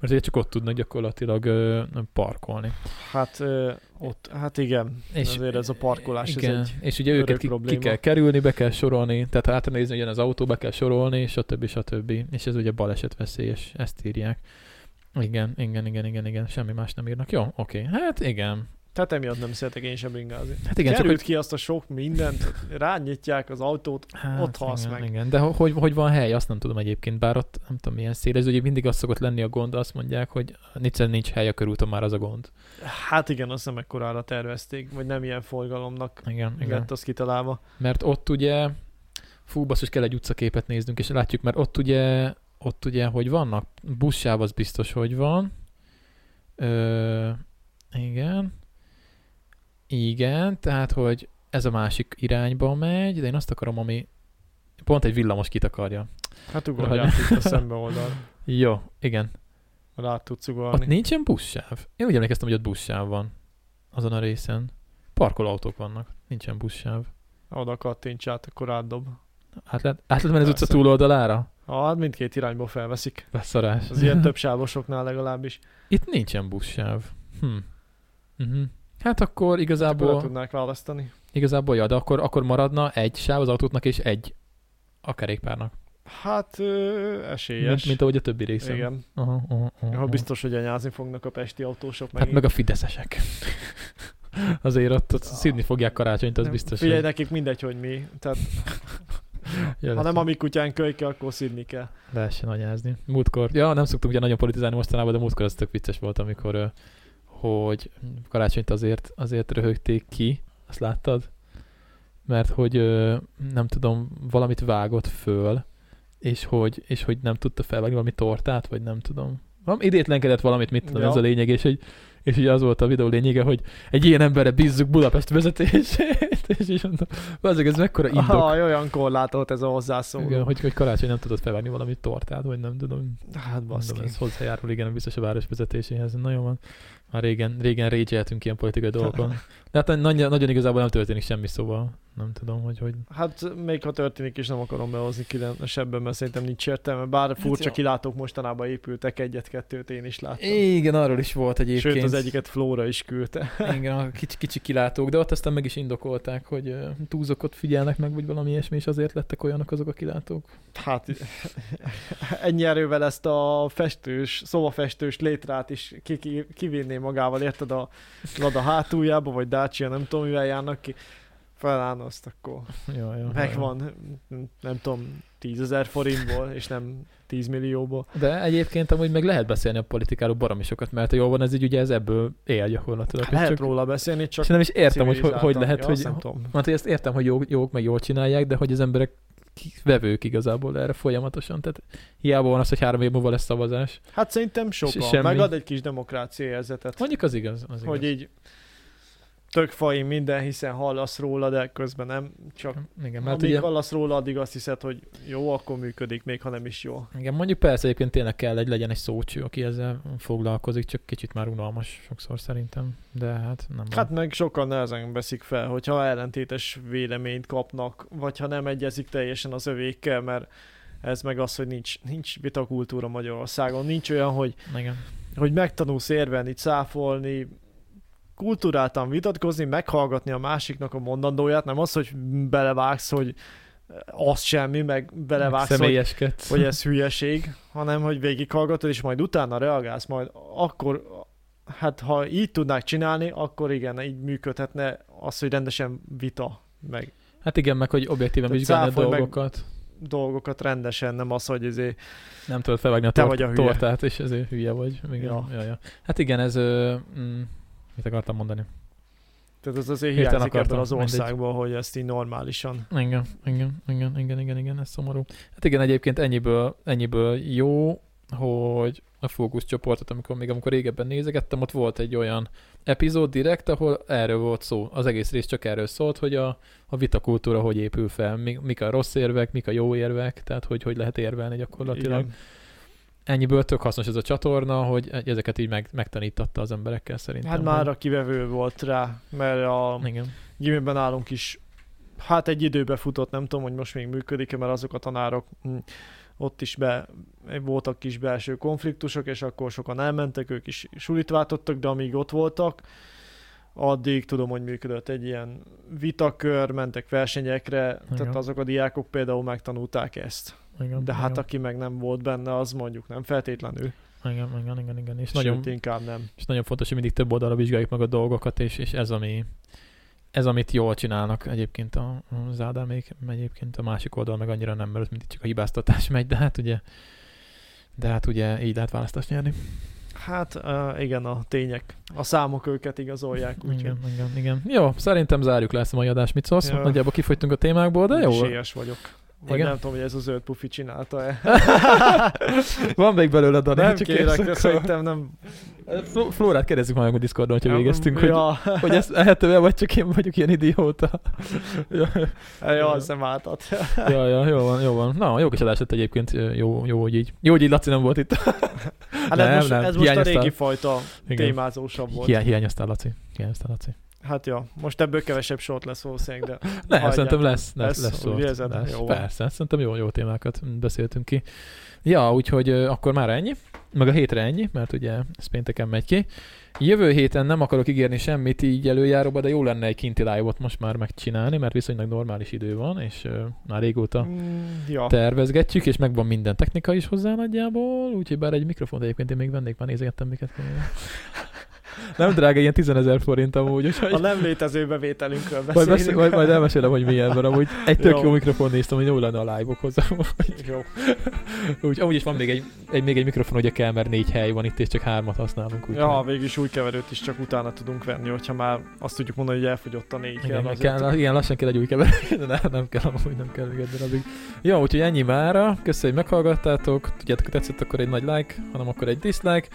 Mert ugye csak ott tudnak gyakorlatilag ö, parkolni. Hát ö, ott, hát igen, És- azért ez a parkolás, Igen, ez egy és ugye őket ki, ki kell kerülni, be kell sorolni, tehát ha átnézni, hogy jön az autó, be kell sorolni, stb. stb. És ez ugye baleset veszélyes, ezt írják. Igen, igen, igen, igen, igen, semmi más nem írnak. Jó, oké, hát igen. Tehát emiatt nem szeretek én sem bringázni. Hát igen, csak Került hogy... ki azt a sok mindent, rányitják az autót, Hát, ott halsz igen, meg. Igen, de ho- hogy, hogy van hely, azt nem tudom egyébként, bár ott nem tudom milyen szél, ez ugye mindig az szokott lenni a gond, azt mondják, hogy nincs, nincs hely a körúton, már az a gond. Hát igen, azt nem ekkorára tervezték, vagy nem ilyen forgalomnak Igen, igen. lett az kitalálva. Mert ott ugye, fú, basszus, kell egy utcaképet néznünk, és látjuk, mert ott ugye, ott ugye, hogy vannak, buszsáv az biztos, hogy van. Ö, igen. Igen, tehát, hogy ez a másik irányba megy, de én azt akarom, ami pont egy villamos kitakarja. Hát ugorjál itt a szembe oldal. Jó, igen. Rá tudsz Ott ugorni. nincsen buszsáv. Én úgy emlékeztem, hogy ott buszsáv van. Azon a részen. Parkolóautók vannak. Nincsen buszsáv. Oda kattints át, akkor átdob. Hát lehet, át lehet menni az utca túloldalára? Hát mindkét irányból felveszik. Beszarás. Az ilyen több sávosoknál legalábbis. Itt nincsen buszsáv. Hm. Uh-huh. Hát akkor Akkor le igazából, tudnák választani. igazából ja, de akkor, akkor maradna egy sáv az autóknak és egy a kerékpárnak. Hát ö, esélyes. Mint, mint ahogy a többi részen. Igen. Aha, aha, aha, Ha biztos, hogy anyázni fognak a pesti autósok Hát megint. meg a fideszesek. Azért ott, ott szívni fogják karácsonyt, az biztos. Figyelj, hogy- nekik mindegy, hogy mi. Tehát, Ja, ha nem a mi kutyán kölyke, akkor szidni kell. lehessen anyázni. Múltkor, ja, nem szoktuk ugye nagyon politizálni mostanában, de múltkor az tök vicces volt, amikor, hogy karácsonyt azért, azért röhögték ki, azt láttad? Mert hogy nem tudom, valamit vágott föl, és hogy, és hogy nem tudta felvágni valami tortát, vagy nem tudom. Valami idétlenkedett valamit, mit tudom, Ja. ez a lényeg, és hogy és ugye az volt a videó lényege, hogy egy ilyen emberre bízzuk Budapest vezetését, és így mondom, azért ez mekkora indok. Ah, olyan korlátolt ez a hozzászóló. Igen, hogy, hogy karácsony nem tudott felvágni valami tortát, vagy nem tudom. Hát Mondom, baszki. ez hozzájárul igen biztos a város vezetéséhez. Na jó van. Már régen, régen rage ilyen politikai dolgokon. De hát nagyon, nagyon igazából nem történik semmi, szóval nem tudom, hogy hogy. Hát még ha történik is, nem akarom behozni különösebben, mert szerintem nincs értelme. Bár furcsa jó. kilátók mostanában épültek, egyet-kettőt én is láttam. Igen, arról is volt egyébként. Sőt, az egyiket Flóra is küldte. Igen, a kicsi, kicsi kilátók, de ott aztán meg is indokolták, hogy túlzokot figyelnek meg, vagy valami ilyesmi, és azért lettek olyanok azok a kilátók. Hát ennyi erővel ezt a festős, szobafestős létrát is ki, ki, kivinné magával, érted a Lada hátuljába, vagy Dacia, nem tudom, mivel járnak ki. Felállna azt akkor. Jó, jó, jó. Megvan, nem tudom, 10 ezer forintból, és nem 10 millióból. De egyébként amúgy meg lehet beszélni a politikáról baromi sokat, mert ha jól van, ez így ugye ez ebből él gyakorlatilag. Lehet csak, róla beszélni, csak és nem is értem, hogy, hogy, lehet, ja, hogy. Mert hogy ezt értem, hogy jók, jók meg jól csinálják, de hogy az emberek vevők igazából erre folyamatosan. Tehát hiába van az, hogy három év múlva lesz szavazás. Hát szerintem sokan. semmi. Megad egy kis demokrácia érzetet. Mondjuk az igaz. Az hogy igaz. így tök fai minden, hiszen hallasz róla, de közben nem. Csak Igen, mert amíg ugye, hallasz róla, addig azt hiszed, hogy jó, akkor működik, még ha nem is jó. igen, mondjuk persze egyébként tényleg kell egy legyen egy szócső, aki ezzel foglalkozik, csak kicsit már unalmas sokszor szerintem. De hát nem Hát meg sokan nehezen veszik fel, hogyha ellentétes véleményt kapnak, vagy ha nem egyezik teljesen az övékkel, mert ez meg az, hogy nincs, nincs vitakultúra Magyarországon. Nincs olyan, hogy, van. Igen. hogy megtanulsz érvelni, cáfolni, kultúráltan vitatkozni, meghallgatni a másiknak a mondandóját, nem az, hogy belevágsz, hogy az semmi, meg belevágsz, hogy, Személyeskedsz. hogy ez hülyeség, hanem hogy végighallgatod, és majd utána reagálsz, majd akkor, hát ha így tudnák csinálni, akkor igen, így működhetne az, hogy rendesen vita, meg Hát igen, meg hogy objektíven vizsgálni a meg- dolgokat. dolgokat rendesen, nem az, hogy izé, Nem tudod felvágni a, tort, a tortát, és ezért hülye vagy. Igen. Ja. Ja. Ja, Hát igen, ez... Mm, mit akartam mondani? tehát ez azért Hirtelen hiányzik ebből akartam, az mindegy. országból, hogy ezt így normálisan. Igen, igen, igen, igen, igen, igen, ez szomorú. Hát igen, egyébként ennyiből, ennyiből jó, hogy a fókuszcsoportot, amikor még amikor régebben nézegettem, ott volt egy olyan epizód direkt, ahol erről volt szó. Az egész rész csak erről szólt, hogy a, a vitakultúra hogy épül fel, mi, mik a rossz érvek, mik a jó érvek, tehát hogy hogy lehet érvelni gyakorlatilag. Igen. Ennyiből tök hasznos ez a csatorna, hogy ezeket így meg, megtanítatta az emberekkel szerintem. Hát már a kivevő volt rá, mert a Igen. gimiben állunk is, hát egy időbe futott, nem tudom, hogy most még működik-e, mert azok a tanárok hm, ott is be, voltak kis belső konfliktusok, és akkor sokan elmentek, ők is sulit váltottak, de amíg ott voltak, addig tudom, hogy működött egy ilyen vitakör, mentek versenyekre, Igen. tehát azok a diákok például megtanulták ezt. Igen, De hát igen, aki meg nem volt benne, az mondjuk nem feltétlenül. igen, igen, igen, igen, és Sőt, nagyon, inkább nem. és nagyon fontos, hogy mindig több oldalra vizsgáljuk meg a dolgokat, és, és ez, ami, ez, amit jól csinálnak egyébként a, az Ádámék, egyébként a másik oldal meg annyira nem, mert mindig csak a hibáztatás megy, de hát ugye de hát ugye így lehet választást nyerni. Hát uh, igen, a tények, a számok őket igazolják, úgyhogy Igen, igen, igen. Jó, szerintem zárjuk le ezt a mai adást, mit szólsz? Ja. Nagyjából kifogytunk a témákból, de jó. Sélyes vagyok. Vagy Igen? nem tudom, hogy ez a zöld pufi csinálta-e. Van még belőle, Dani? nem csak kérek, de szerintem nem... Flórát kérdezzük majd meg a Discordon, hogyha végeztünk, hogy, ja, hogy ezt ehető vagy csak én vagyok ilyen idióta. ja, ja, az nem ártat. ja, ja, jó van, jó van. Na, jó kis adás lett egyébként, jó, jó, hogy így. Jó, hogy így Laci nem volt itt. Hát Nem, ez most, nem, ez most a régi fajta Igen. témázósabb volt. Hiány, hiányoztál, Laci. Hiányoztál, Laci. Hát ja, most ebből kevesebb sort lesz valószínűleg, de Nem, hagyjátok. szerintem lesz, lesz, Lesz, lesz, úgy lesz, érzed? lesz. Jó. Persze, szerintem jó, jó témákat beszéltünk ki. Ja, úgyhogy akkor már ennyi, meg a hétre ennyi, mert ugye ez pénteken megy ki. Jövő héten nem akarok ígérni semmit így előjáróba, de jó lenne egy kinti live-ot most már megcsinálni, mert viszonylag normális idő van, és már régóta Mm, ja. tervezgetjük, és megvan minden technika is hozzá nagyjából, úgyhogy bár egy mikrofon egyébként én még vennék, már nézegettem miket. Nem drága, ilyen 10 ezer forint amúgy, úgyhogy... A nem létező bevételünkről Majd, beszélünk. beszél, majd, majd elmesélem, hogy milyen van, amúgy egy tök Jó. jó mikrofon néztem, hogy jó lenne a live-okhoz. Jó. Úgy, amúgy is van még egy, egy, még egy mikrofon, ugye kell, mert négy hely van itt, és csak hármat használunk. Úgy, Ja, végig is új keverőt is csak utána tudunk venni, hogyha már azt tudjuk mondani, hogy elfogyott a négy igen, kell, kell, igen, lassan kell egy új keverő, de nem, nem kell, amúgy nem kell még egy darabig. Jó, úgyhogy ennyi mára. Köszönjük, hogy meghallgattátok. Tudjátok, hogy tetszett, akkor egy nagy like, hanem akkor egy dislike.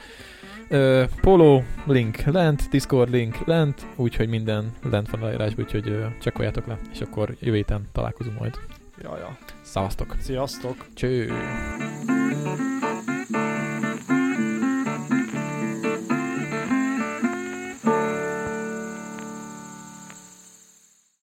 Polo link lent, Discord link lent, úgyhogy minden lent van a leírásban, úgyhogy uh, csekkoljátok le, és akkor jövő héten találkozunk majd. Ja, ja. Szavaztok! Sziasztok! Cső!